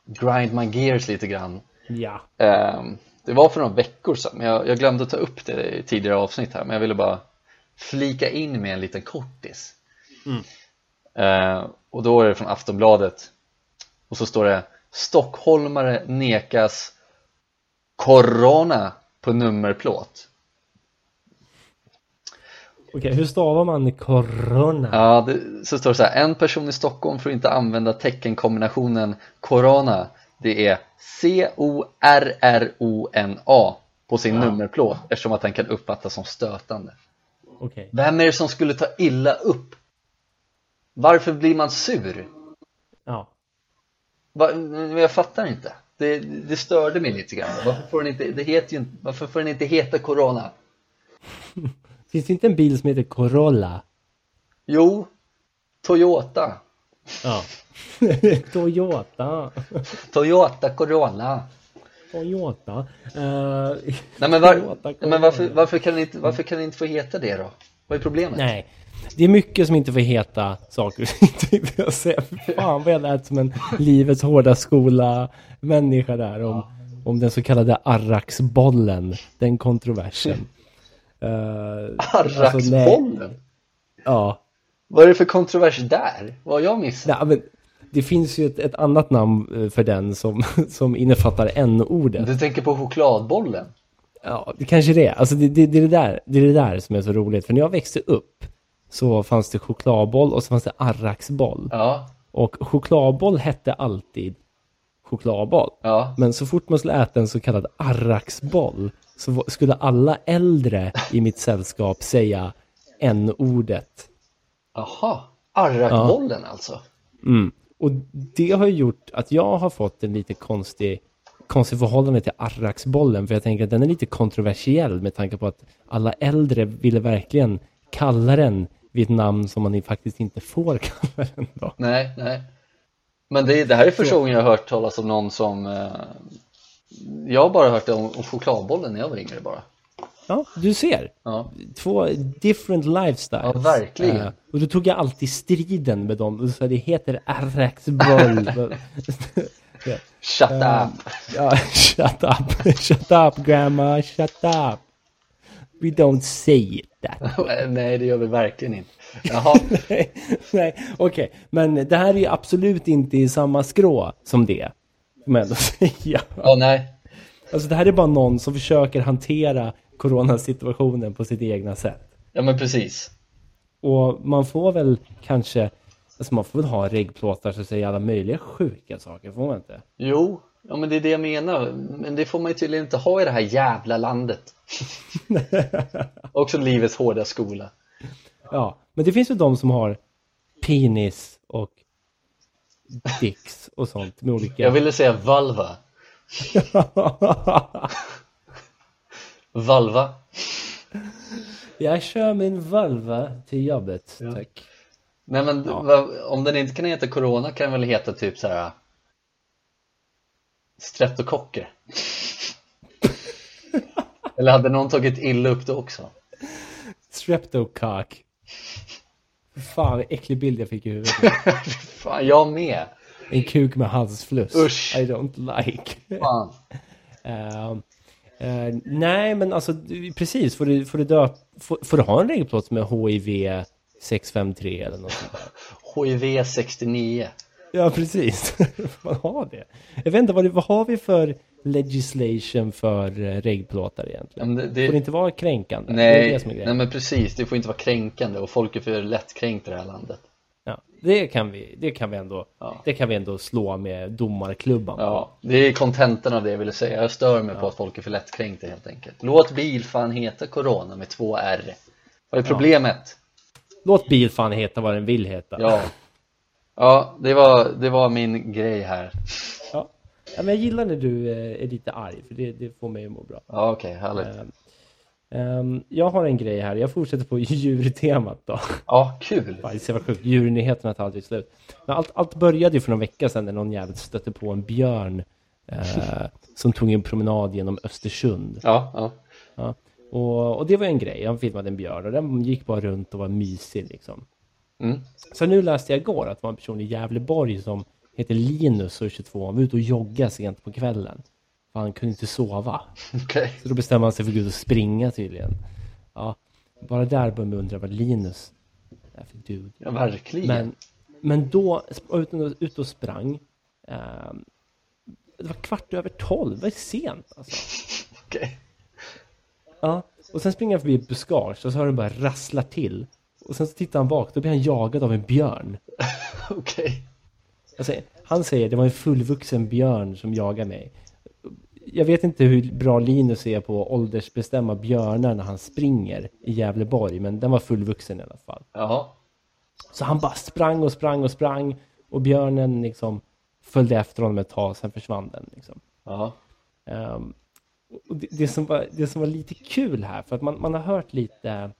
grind my gears lite grann. Ja. Eh, det var för några veckor sedan, men jag, jag glömde ta upp det i tidigare avsnitt här, men jag ville bara flika in med en liten kortis. Eh, och då är det från Aftonbladet. Och så står det Stockholmare nekas Corona på nummerplåt. Okej, hur stavar man corona? Ja, det, så står det så här, en person i Stockholm får inte använda teckenkombinationen Corona. Det är C-O-R-R-O-N-A på sin nummerplåt eftersom att den kan uppfattas som stötande. Okej. Vem är det som skulle ta illa upp? Varför blir man sur? Ja. Va, jag fattar inte. Det, det störde mig lite grann. Varför får den inte, det heter ju varför får den inte heta Corona? Finns det inte en bil som heter Corolla? Jo, Toyota. Ja. Toyota. Toyota Corona. Toyota. Uh, Nej men, var, Toyota Corona. men varför, varför, kan inte, varför kan den inte få heta det då? Vad är problemet? Nej. Det är mycket som inte får heta saker jag säga. Fan vad jag lät som en livets hårda skola människa där om, om den så kallade Arraxbollen. Den kontroversen. Uh, Arraxbollen? ja. Vad är det för kontrovers där? Vad har jag missat? Nej, men det finns ju ett, ett annat namn eh, för den som, som innefattar n-ordet. Du tänker på chokladbollen? Ja, det kanske det är. Alltså det, det, det, är det, där, det är det där som är så roligt. För när jag växte upp så fanns det chokladboll och så fanns det arraxboll. Ja, Och chokladboll hette alltid chokladboll. ja. Men så fort man skulle äta en så kallad arraxboll så skulle alla äldre i mitt sällskap säga n-ordet. Jaha, arrakbollen alltså? Mm. Och det har ju gjort att jag har fått en lite konstig, konstig förhållande till arraxbollen. För jag tänker att den är lite kontroversiell med tanke på att alla äldre ville verkligen kalla den vid ett namn som man faktiskt inte får kalla den då. Nej, nej. Men det, det här är första gången jag har hört talas om någon som... Eh, jag har bara hört om, om chokladbollen när jag var yngre bara. Ja, du ser. Ja, Två different lifestyles. Ja, verkligen. Eh, och då tog jag alltid striden med dem och sa det heter arraxboll. ja. shut Eh, up! Ja, shut up. Shut up grandma, shut up. We don't say that. nej, det gör vi verkligen inte. Jaha, Nej, Nej, okej. Men det här är ju absolut inte i samma skrå som det. Får man ändå säga. ja, nej. Alltså det här är bara någon som försöker hantera coronasituationen på sitt egna sätt. Ja, men precis. Och man får väl kanske, alltså man får väl ha reggplåtar som säger alla möjliga sjuka saker, får man inte? Jo, ja, men det är det jag menar. Men det får man ju tydligen inte ha i det här jävla landet. Också livets hårda skola. Ja, men det finns ju de som har penis och dicks och sånt med olika... Jag ville säga valva. Valva. Jag kör min valva till jobbet, tack. Nej men Ja. om den inte kan heta Corona kan den väl heta typ så här Streptokocker Eller hade någon tagit illa upp det också? Streptocock. Fan, vad äcklig bild jag fick i huvudet. Fan, jag med! En kuk med halsfluss. Usch. I don't like. Fan. Eh, eh, nej, men alltså precis. Får du, får du, dö, får, får du ha en regelplåt med HIV 653 eller något? HIV 69 Ja, precis. Man ha det? Jag vet inte, vad, det- vad har vi för legislation för eh, regelplåtar egentligen? Men det, Får det det, inte vara kränkande? Det är nej, det som är grejen. nej men precis, det får inte vara kränkande och folk är för lättkränkt i det här landet det kan vi, det kan vi ändå, Ja. det kan vi ändå slå med domarklubban. Ja, det är kontentan av det jag ville säga. Jag stör mig på att folk är för lättkränkta helt enkelt. Låt bilfan heta Corona med två R. Vad är problemet? Låt bil fan heta vad den vill heta. Ja, ja det, var, det var min grej här. Ja. Ja, men jag gillar när du eh, är lite arg, för det, det får mig att må bra. Ja, okej, härligt. Ehm, jag har en grej här, jag fortsätter på djurtemat då. Ja, kul. Fan, det var sjukt, djurnyheterna tar aldrig slut. Men allt, allt började ju för någon vecka sedan när någon jävel stötte på en björn eh, som tog en promenad genom Östersund. Ja, ja. Ja. Och, och det var en grej, han filmade en björn och den gick bara runt och var mysig liksom. Mm. Så nu läste jag igår att det var en person i Gävleborg som heter Linus och är 22. Han var ute och joggade sent på kvällen. För han kunde inte sova. Okej. Så då bestämde han sig för att gå ut och springa tydligen. Ja, bara där började man undra vad Linus är för dude. Ja, verkligen. Men, men då, ute och, sprang. ehm, det var kvart över tolv, det var sent alltså. Okej. Ja, och sen springer han förbi ett buskage och så hör den bara rassla till. Och sen så tittar han bak, då blir han jagad av en björn. Okej. Alltså, han säger det var en fullvuxen björn som jagade mig. Jag vet inte hur bra Linus är på att åldersbestämma björnar när han springer i Gävleborg, men den var fullvuxen i alla fall. Jaha. Så han bara sprang och sprang och sprang och björnen liksom följde efter honom ett tag, sen försvann den. Liksom. Ja. Ehm, och det, det, som var, det som var lite kul här, för att man, man har hört lite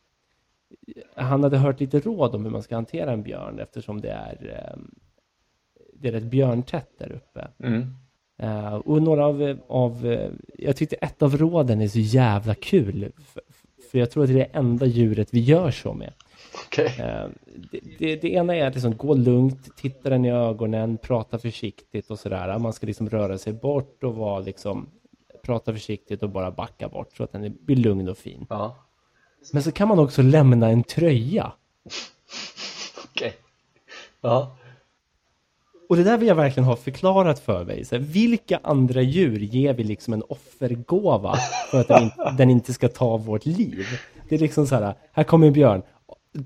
han hade hört lite råd om hur man ska hantera en björn eftersom det är ehm, det är rätt björntätt där uppe. Mm. Eh, och några av, av, eh, jag tyckte ett av råden är så jävla kul. För, för jag tror att det är det enda djuret vi gör så med. Okej. Eh, det, det, det ena är att liksom gå lugnt, titta den i ögonen, prata försiktigt och sådär. Man ska liksom röra sig bort och vara liksom, prata försiktigt och bara backa bort så att den blir lugn och fin. Ja. Men så kan man också lämna en tröja. Okej. Ja. Och det där vill jag verkligen ha förklarat för mig. Så här, vilka andra djur ger vi liksom en offergåva för att den, in, den inte ska ta vårt liv? Det är liksom så här, här kommer en björn.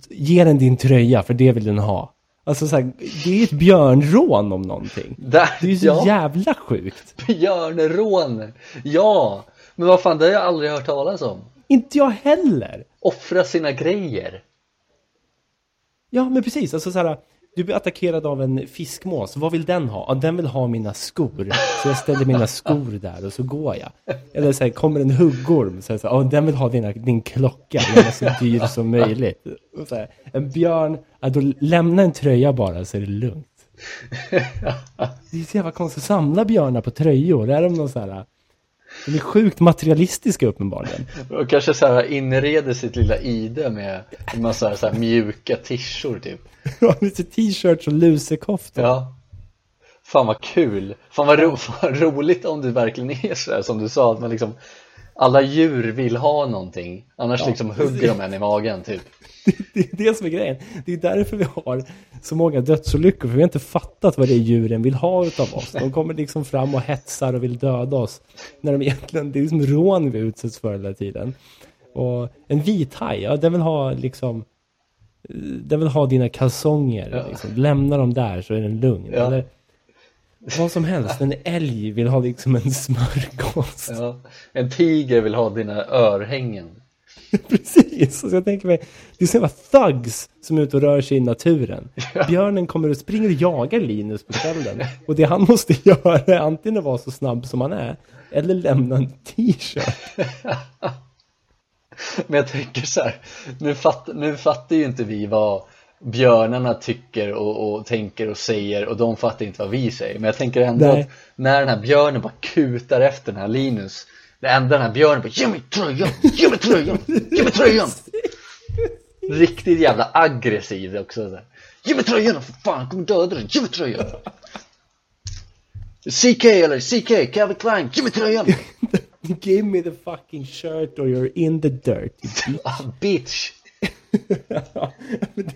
Ge den din tröja för det vill den ha. Alltså så här, det är ett björnrån om någonting. Där, Det är ju så ja. jävla sjukt. Björnrån. Ja. Men vad fan, det har jag aldrig hört talas om. Inte jag heller. Offra sina grejer. Ja, men precis. Alltså så här, du blir attackerad av en fiskmås. Vad vill den ha? Ja, den vill ha mina skor. Så jag ställer mina skor där och så går jag. Eller så här, kommer en huggorm. Så här, så här, ja, den vill ha dina, din klocka. Den är så dyr som möjligt. Och så här, en björn, ja, då lämna en tröja bara så är det lugnt. Det är så jävla konstigt. Samla björnar på tröjor. Är de någon så här... De är sjukt materialistiska uppenbarligen. Och kanske så här inreder sitt lilla ide med en massa så här mjuka tishor typ. Ja, lite t-shirts och lusekoftor. Ja. Fan vad kul. Fan vad, ro, fan vad roligt om det verkligen är så här som du sa att man liksom alla djur vill ha någonting annars liksom hugger de en i magen typ. Det är det som är grejen. Det är därför vi har så många dödsolyckor, för vi har inte fattat vad det är djuren vill ha utav oss. De kommer liksom fram och hetsar och vill döda oss. När de egentligen, det är liksom rån vi utsätts för hela tiden. Och en vit haj, ja den vill ha liksom den vill ha dina kalsonger. Ja. Liksom. Lämna dem där så är den lugn. Ja. Eller vad som helst. En älg vill ha liksom en smörgås. Ja. En tiger vill ha dina örhängen. Precis, så jag tänker mig, det är sådana thugs som är ute och rör sig i naturen. Björnen kommer och springer och jagar Linus på kvällen. Och det han måste göra är antingen att vara så snabb som han är, eller lämna en t-shirt. Men jag tänker så här, nu, fatt, nu fattar ju inte vi vad björnarna tycker och, och tänker och säger och de fattar inte vad vi säger men jag tänker ändå Nej. att när den här björnen bara kutar efter den här Linus det enda den här björnen bara ge mig tröjan, ge mig tröjan, ge mig tröjan riktigt jävla aggressiv också så här. ge mig tröjan för fan, jag kommer döda dig, ge mig tröjan CK eller CK, Calvin Klein, ge mig tröjan Give me the fucking shirt or you're in the dirt. ah, bitch men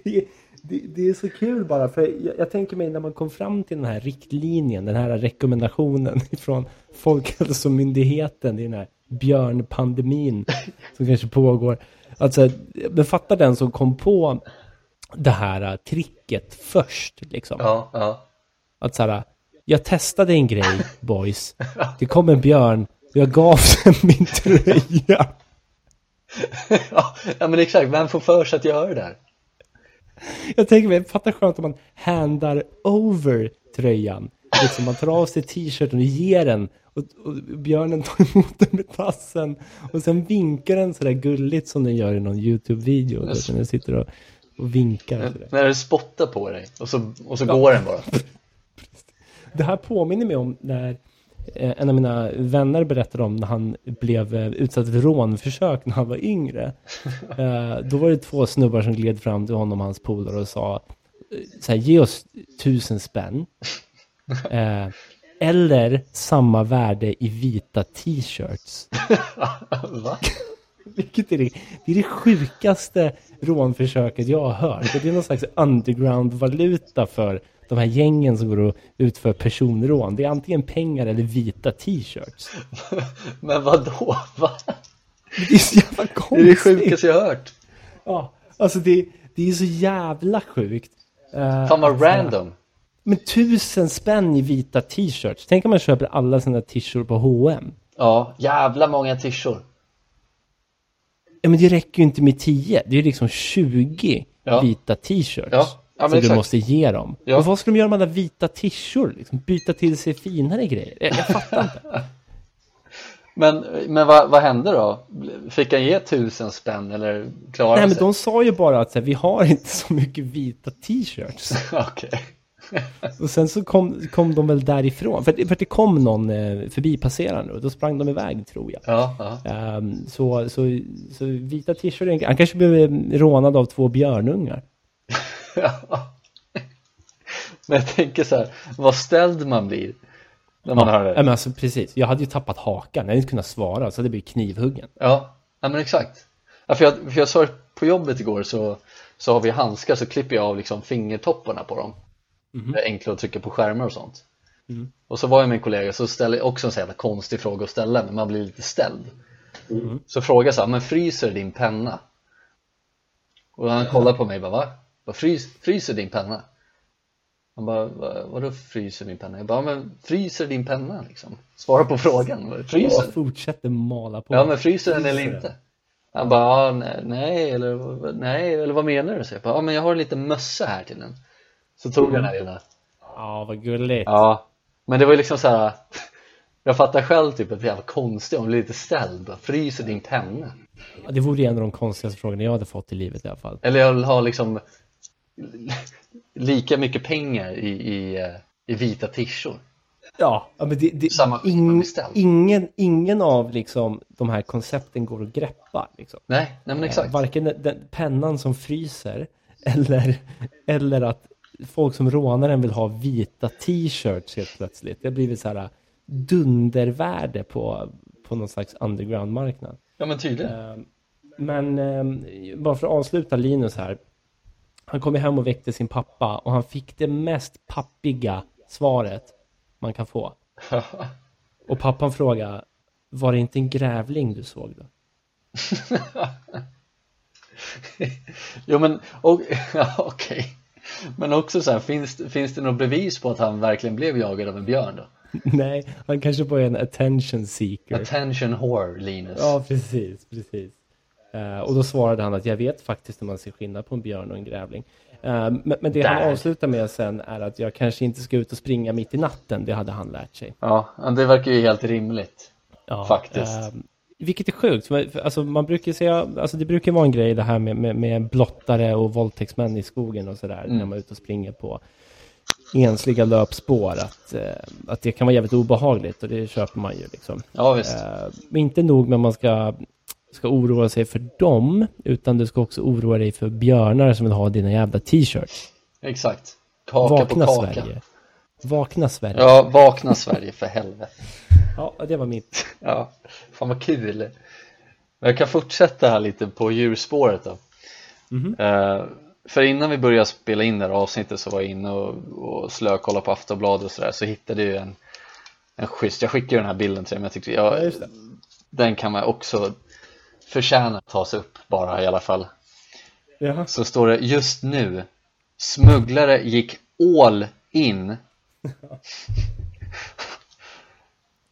det, det, är så kul bara, för jag, jag tänker mig när man kom fram till den här riktlinjen, den här rekommendationen från Folkhälsomyndigheten i den här björnpandemin som kanske pågår. Alltså, men fatta den som kom på det här äh, tricket först, liksom. ja, ja Att så här, jag testade en grej, boys. Det kom en björn och jag gav den min tröja. ja, ja men exakt, vem får för sig att göra det där? Jag tänker mig, fatta skönt om man handar over tröjan. Liksom man tar av sig t-shirten och ger den. Och, och björnen tar emot den med tassen. Och sen vinkar den sådär gulligt som den gör i någon YouTube-video. Yes. Den sitter och, och vinkar. Sådär. När det spottar på dig och så, och så går den bara. Det här påminner mig om när en av mina vänner berättade om när han blev eh, utsatt för rånförsök när han var yngre. Eh, Då var det två snubbar som gled fram till honom och hans polare och sa eh, så här, ge oss tusen spänn. Eh, Eller samma värde i vita t-shirts. Va? Vilket är det, det är det sjukaste rånförsöket jag har hört. Det är någon slags underground-valuta för de här gängen som går och utför personrån. Det är antingen pengar eller vita t-shirts. Men vad då? Va? Det är så jävla Det är det konstigt. sjukaste jag hört. Ja, alltså det, det är så jävla sjukt. Eh, Fan vad att så här- random. Men tusen spänn i vita t-shirts. Tänk om man köper alla sina t-shirts på H&M. Ja, jävla många tishor. Ja, men det räcker ju inte med 10. Det är ju liksom 20 Ja. vita t-shirts. Ja, ja, som du måste ge dem. Ja. Och vad ska de göra med alla vita t-shirts? Liksom byta till sig finare grejer? Jag, jag fattar inte. Men, men vad, vad hände då? Fick han ge tusen spänn eller klarade Nej, han men sig? de sa ju bara att så här, vi har inte så mycket vita t-shirts. Okej. Och sen så kom, kom de väl därifrån. För, att- för att det kom någon eh, förbipasserande och då sprang de iväg tror jag. Ja, ja. Ehm, så, så, så vita t-shirts, han kanske blev rånad av två björnungar. Men jag tänker så här, vad ställd man blir när man hör Ja, det. men alltså precis. Jag hade ju tappat hakan. Jag hade inte kunnat svara så det blir knivhuggen. Ja, ja men exakt. Ja, för, jag, för jag sa på jobbet igår så, så har vi handskar så klipper jag av liksom fingertopparna på dem. Det är enklare att trycka på skärmar och sånt. Och så var jag med en kollega så ställde också en så jävla konstig fråga att ställa men man blir lite ställd. Så frågade jag så här, men fryser din penna? Och han kollade på mig och bara va? Vad frys, fryser din penna? Han bara, "Va- vadå fryser min penna? Jag bara, men fryser din penna liksom? Svara på frågan, fryser? Jag fortsätter mala på. Ja men fryser den eller inte? Han bara, nej, nej, eller nej, eller vad menar du? Så jag bara, ja men jag har en liten mössa här till den Så tog jag den här lilla Ja, vad gulligt. Ja, men det var ju liksom så här. Jag fattar själv typ att det är jävla konstigt om lite ställd, bara fryser din penna Ja, Det vore ju en av de konstigaste frågorna jag hade fått i livet i alla fall. Eller jag vill ha liksom lika mycket pengar i, i, eh, i vita tishor Ja, men det, det, blir ställd. ingen, ingen av liksom de här koncepten går att greppa. Liksom. Nej, nej men exakt Varken den, den pennan som fryser eller, eller att folk som rånar en vill ha vita t-shirts helt plötsligt. Det har blivit så här dundervärde på, på någon slags underground-marknad. Ja men tydligen Eh, Men eh, bara för att avsluta Linus här. Han kom hem och väckte sin pappa och han fick det mest pappiga svaret man kan få. Och pappan frågade, var det inte en grävling du såg då? Jo men, okej Men också så här, finns, finns det något bevis på att han verkligen blev jagad av en björn då? Nej, han kanske är en attention seeker. Attention whore, Linus Ja, precis, precis. Eh, och då svarade han att jag vet faktiskt hur man ser skillnad på en björn och en grävling. Eh, men, men det han Där. avslutar med sen är att jag kanske inte ska ut och springa mitt i natten. Det hade han lärt sig. Ja, det verkar ju helt rimligt Ja, Faktiskt. eh, vilket är sjukt. för- Alltså man brukar säga, alltså det brukar vara en grej det här med, med, med blottare och våldtäktsmän i skogen och sådär. Mm. När man är ute och springer på ensliga löpspår. Att, eh, att det kan vara jävligt obehagligt och det köper man ju liksom. Ja visst. Men inte nog med att man ska, ska oroa sig för dem, utan du ska också oroa dig för björnar som vill ha dina jävla t-shirts. Exakt. Kaka på Vakna kaka. Sverige. Vakna Sverige. Ja, vakna Sverige för helvete. Ja, det var mitt. Ja, fan vad kul. Men Jag kan fortsätta här lite på djurspåret då. Mhm. Eh, för innan vi började spela in det här avsnittet så var jag inne och, och slökollade på Aftonbladet och sådär så hittade jag en, en schysst, jag skickade ju den här bilden till dig men jag tyckte, ja, Ja, den kan man också förtjäna att ta sig upp bara i alla fall. Jaha. Så står det just nu Smugglare gick all in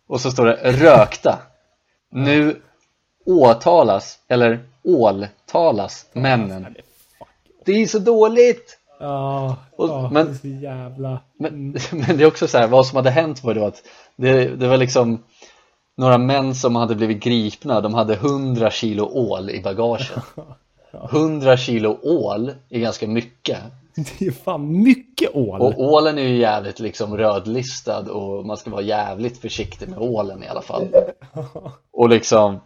Och så står det rökta Nu åtalas eller åltalas männen Det är så dåligt! Ja, Och- ja men- det är så jävla... Men, men det är också så här, vad som hade hänt var då att det, det var liksom några män som hade blivit gripna, de hade 100 kilo ål i bagaget. 100 kilo ål är ganska mycket. Det är fan mycket ål. Och ålen är ju jävligt liksom rödlistad och man ska vara jävligt försiktig med ålen i alla fall. Och liksom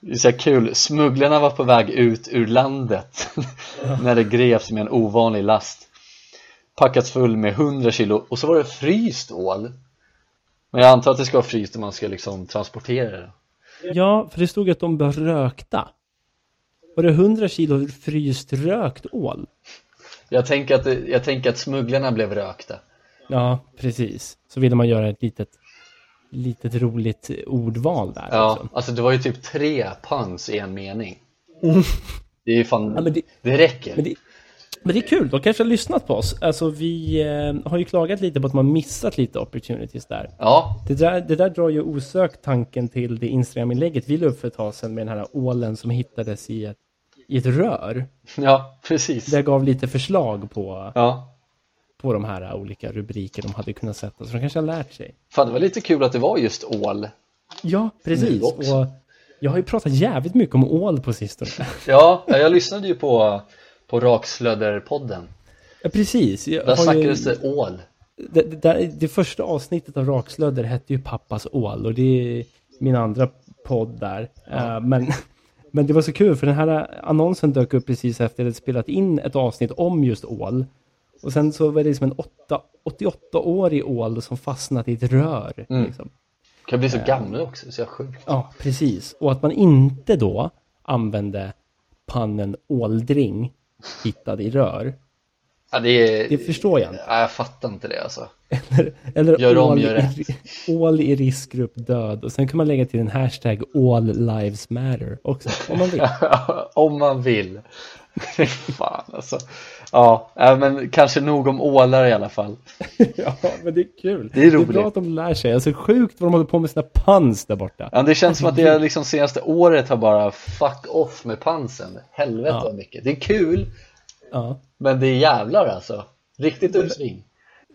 Det är så kul, smugglarna var på väg ut ur landet När det greps med en ovanlig last. Packats full med 100 kilo och så var det fryst ål Men jag antar att det ska vara fryst om man ska liksom transportera det Ja, för det stod att de var rökta. Var det 100 kilo fryst rökt ål? Jag tänker att, jag tänker att smugglarna blev rökta Ja, precis. Så ville man göra ett litet, litet roligt ordval där. Ja, liksom. alltså det var ju typ tre puns i en mening Det är ju fan, Ja, det- det räcker Men det, men det är kul, de kanske har lyssnat på oss. Alltså vi eh, har ju klagat lite på att man missat lite opportunities där. Ja, Det där, det där drar ju osökt tanken till det Instagram-inlägget vi la upp för ett tag sedan med den här ålen som hittades i ett, i ett rör. ja precis Det gav lite förslag på, Ja, på de här olika rubriker de hade kunnat sätta, så de kanske har lärt sig. fan det var lite kul att det var just ål Ja, precis. Och jag har ju pratat jävligt mycket om ål på sistone. Ja, jag lyssnade ju på, på Rakslödder-podden Ja, precis. Jag Där ju- snackades det ål det, det, det första avsnittet av Rakslödder hette ju Pappas ål och det är min andra podd där. Eh, men, men det var så kul för den här annonsen dök upp precis efter att jag spelat in ett avsnitt om just ål. Och sen så var det liksom en åtta- 88-årig ål som fastnat i ett rör. Mm. Liksom. Kan bli så gamla också, så jag sjukt Ja, precis. Och att man inte då använde pannen åldring hittad i rör. ja, det, Det förstår jag inte. ja, jag fattar inte det alltså Eller, eller Gör om, gör i, rätt. ål i riskgrupp död. Och sen kan man lägga till en hashtag all lives matter också. Om man vill. Om man vill Fan alltså Ja, men kanske nog om ålar i alla fall ja, men det är kul. Det är Det är roligt. bra att de lär sig. Alltså sjukt vad de håller på med sina puns där borta. Ja, det känns som att det liksom senaste året har bara fuck off med pansen Helvete Ja. vad mycket Det är kul, Ja. men det är jävlar alltså Riktigt uppsving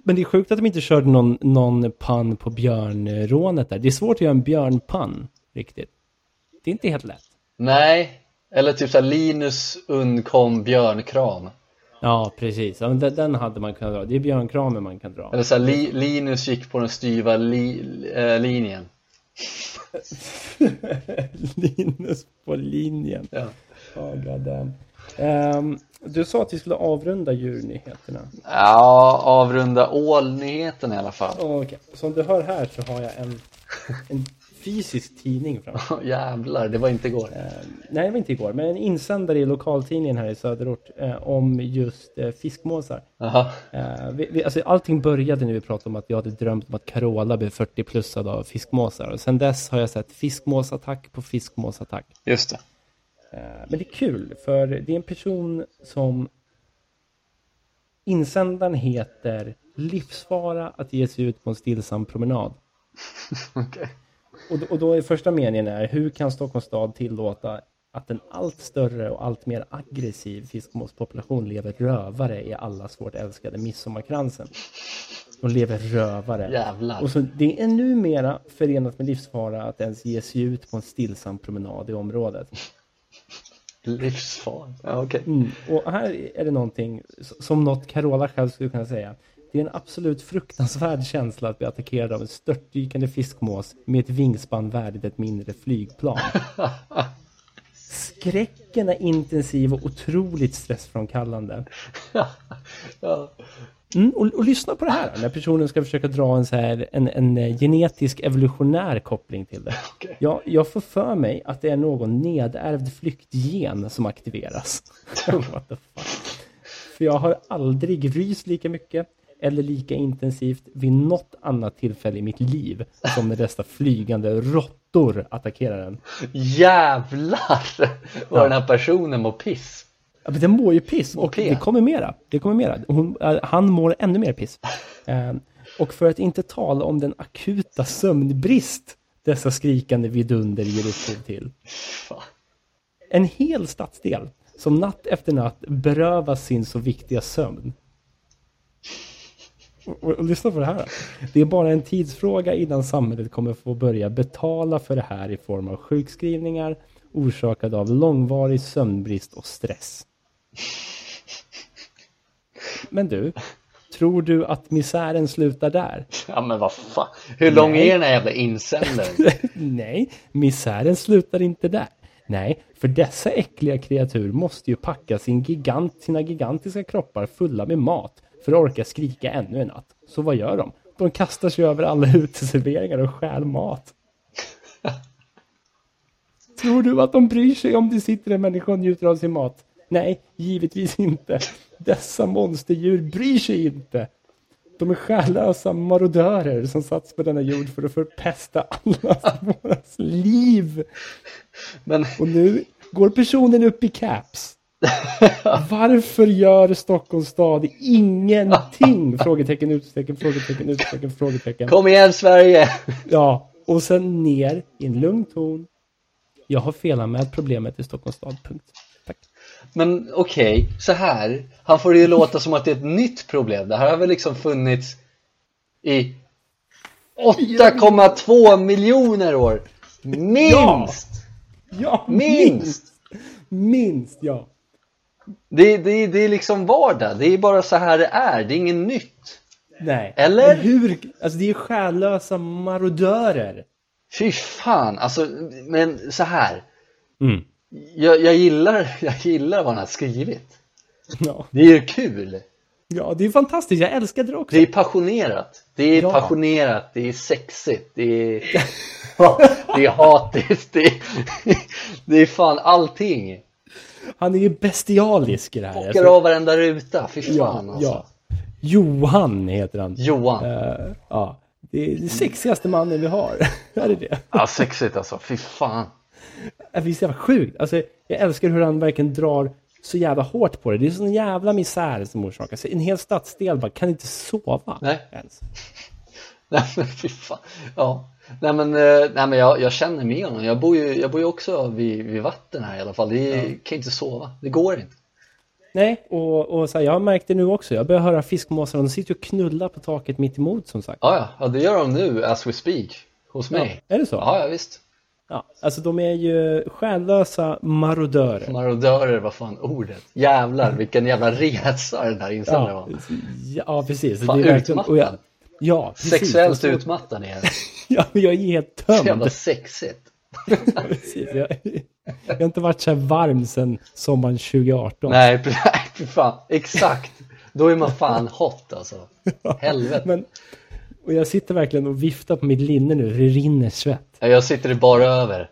Men det är sjukt att de inte körde någon, någon pann på björnrånet där. Det är svårt att göra en björnpann, riktigt. Det är inte helt lätt. Nej, eller typ såhär Linus undkom björnkram Ja, precis. Ja, men den, hade man kunnat dra. Det är björnkramen man kan dra. Eller såhär li, Linus gick på den styva li, eh, linjen Linus på linjen. ja. Oh, goddamn. Ehm, du sa att vi skulle avrunda djurnyheterna. ja, avrunda ålnyheten i alla fall Okej, som du hör här så har jag en, en fysisk tidning framför mig. Jävlar, det var inte igår Ehm, nej, det var inte igår, men en insändare i lokaltidningen här i söderort eh, om just eh, fiskmåsar. Jaha, Eh, vi, vi, alltså allting började när vi pratade om att jag hade drömt om att Carola blev 40-plussad av fiskmåsar. Och sen dess har jag sett fiskmåsattack på fiskmåsattack. just det Eh, Men det är kul, för det är en person som insändaren heter Livsfara att ge sig ut på en stillsam promenad. Okej Och, då- och då är första meningen är, hur kan Stockholms stad tillåta att en allt större och allt mer aggressiv fiskmåspopulation lever rövare i allas vårt älskade midsommarkransen? De lever rövare. Jävlar. Och så, det är numera förenat med livsfara att ens ge sig ut på en stillsam promenad i området. Livsfar. Ja, okej. Mm. Och här är det någonting som något Carola själv skulle kunna säga. Det är en absolut fruktansvärd känsla att bli attackerad av en störtdykande fiskmås med ett vingspann värdigt ett mindre flygplan. Skräcken är intensiv och otroligt stressframkallande. Mm, och, och lyssna på det här när personen ska försöka dra en, så här, en, en eh, genetisk evolutionär koppling till det. Jag, jag får för mig att det är någon nedärvd flyktgen som aktiveras. What the fuck? För jag har aldrig ryst lika mycket eller lika intensivt vid något annat tillfälle i mitt liv som när dessa flygande råttor attackerar en. Jävlar vad den här personen mår piss. Ja, men den mår ju piss och det kommer mera. Det kommer mera. Hon, äh, han mår ännu mer piss. Eh, och för att inte tala om den akuta sömnbrist dessa skrikande vidunder ger upphov till. En hel stadsdel som natt efter natt berövas sin så viktiga sömn. Och, lyssna på det här. Det är bara en tidsfråga innan samhället kommer få börja betala för det här i form av sjukskrivningar orsakade av långvarig sömnbrist och stress. Men du, tror du att misären slutar där? Ja men vad fan. Hur lång Nej. är den här jävla insändaren? Nej, misären slutar inte där. Nej, för dessa äckliga kreatur måste ju packa sin gigant, sina gigantiska kroppar fulla med mat för att orka skrika ännu en natt. Så vad gör de? De kastar sig över alla uteserveringar och stjäl mat. Tror du att de bryr sig om det sitter en människa och njuter av sin mat? Nej, givetvis inte. Dessa monsterdjur bryr sig inte. De är själlösa marodörer som satts på denna jord för att förpesta allas våras liv. Men Och nu går personen upp i caps. Varför gör Stockholms stad ingenting? Frågetecken, utstecken, frågetecken, utstecken, frågetecken. kom igen Sverige! Ja, och sen ner i en lugn ton. Jag har felanmält problemet i Stockholms stad, punkt. Tack. Men okej, så här. Han får det ju låta som att det är ett nytt problem. Det här har väl liksom funnits i 8,2 miljoner år. Minst! Ja, Minst! Minst, ja. Det, det, det är liksom vardag. Det är bara så här det är. Det är inget nytt. Nej. Eller? Men hur? Alltså det är ju själlösa marodörer. Fy fan, alltså, men så här. Mm. Jag, jag, gillar, jag gillar vad han har skrivit. Ja. Det är ju kul. ja, det är fantastiskt. Jag älskade det också. Det är passionerat. Det är Ja. passionerat, det är sexigt, det är, det är hatiskt, det är, det är fan allting. Han är ju bestialisk i det här. Bockar av varenda ruta, fy fan ja, alltså. ja. Johan heter han. Johan. Eh, ja. Det är den sexigaste mannen vi har. är det det? Ja, sexigt alltså, fy fan. Ja, Visst är det sjukt? Alltså, jag älskar hur han verkligen drar så jävla hårt på det. Det är sån jävla misär som orsakas. En hel stadsdel bara kan inte sova Nej. ens. Nej men fy fan. Ja. Nej men, eh, nej, men jag, jag känner med honom. Jag bor ju, jag bor ju också vid, vid vatten här i alla fall. Det är, kan inte sova. Det går inte. Nej, och, och så här, jag har märkt det nu också. Jag börjar höra fiskmåsar. De sitter och knullar på taket mitt emot som sagt. Ja, ja, ja det gör de nu as we speak. Hos mig. Är det så? Ja, ja visst. Ja, alltså de är ju själlösa marodörer. Marodörer, vad fan ordet. Jävlar, vilken jävla resa den här insändaren Ja, var. ja precis. Fan, det är verkligen, och jag, utmattad. Ja, precis. Sexuellt så- utmattad är det. Ja, men jag är helt Så jävla tömd. sexigt. Precis. Jag, jag har inte varit så här varm sedan sommaren 2018. Nej, nej, fan. Exakt. Då är man fan hot alltså. Helvete. Men, och jag sitter verkligen och viftar på mitt linne nu. Det rinner svett. Ja, Jag sitter i bara över.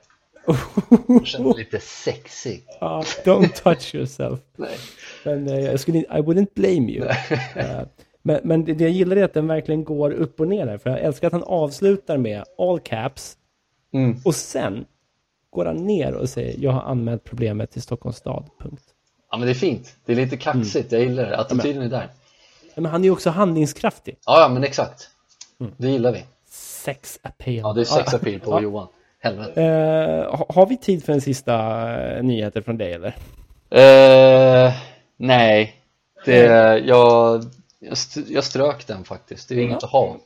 Jag känner lite sexig. Ja, don't touch yourself. Nej. Men eh, jag skulle, I wouldn't blame you. Eh, men men det, det jag gillar är att den verkligen går upp och ner där. För jag älskar att han avslutar med all caps. Mm. Och sen går han ner och säger jag har anmält problemet till Stockholms stad. Punkt. Ja, men det är fint. Det är lite kaxigt. Jag gillar det. Attityden är där. Ja, Men han är ju också handlingskraftig. Ja, ja, men exakt. Det gillar vi. Sex appeal. Ja, det är sex appeal på Ja. Johan. Helvete. Ha- har vi tid för en sista eh, nyheter från dig eller? Eh, nej. Det, jag, Jag, st- jag strök den faktiskt, det är inget att ha.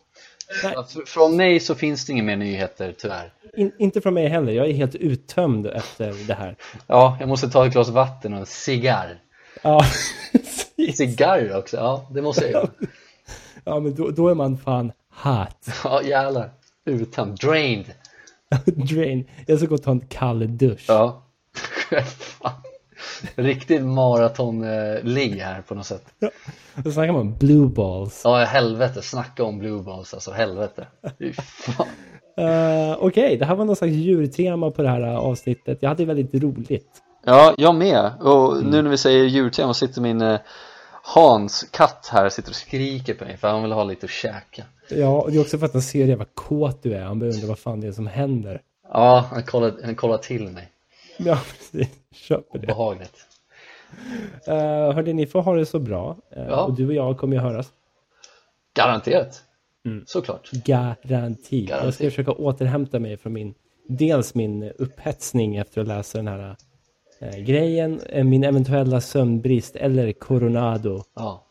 Fr- Från mig så finns det inga mer nyheter tyvärr. In, inte från mig heller, jag är helt uttömd efter det här. Ja, jag måste ta ett glas vatten och en cigarr. Ja, Cigarr också, ja det måste jag göra. ja men då, då är man fan hot. Ja jävlar, utan, drained. Drain. Jag ska gå och ta en kall dusch. Ja. Fan. Riktigt maratonligg här på något sätt. Då snackar man blue balls. Ja helvete, snacka om blue balls alltså, helvete. Fy fan. Uh, Okej, det här var någon slags djurtema på det här uh, avsnittet. Jag hade väldigt roligt. Ja, jag med. Och nu när vi säger djurtema sitter min eh, Hans katt här sitter och skriker på mig för han vill ha lite att käka. Ja, och det är också för att han ser vad kåt du är. Han börjar undra vad fan det är som händer. Ja, han kollar, han kollar till mig. Ja, precis. Köper det. Behagligt. Uh, hörde ni får ha det så bra. Uh, Ja. Och du och jag kommer ju höras. Garanterat. Mm. Såklart. Garanti. Jag ska Garanti. försöka återhämta mig från min, dels min upphetsning efter att läsa den här eh, grejen, eh, min eventuella sömnbrist eller coronado. Ja.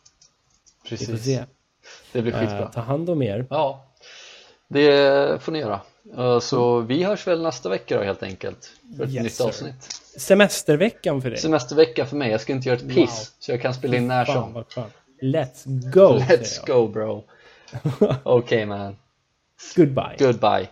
Vi får Precis. se. Det blir Eh, skitbra. ta hand om er. Ja, det får ni göra. Eh, Så vi hörs väl nästa vecka då helt enkelt. För ett Yes, nytt sir. avsnitt. Semesterveckan för dig. Semestervecka för mig, jag ska inte göra ett piss. Wow. Så jag kan spela in när som. Let's go! Let's go bro. Okay man. Goodbye. Goodbye.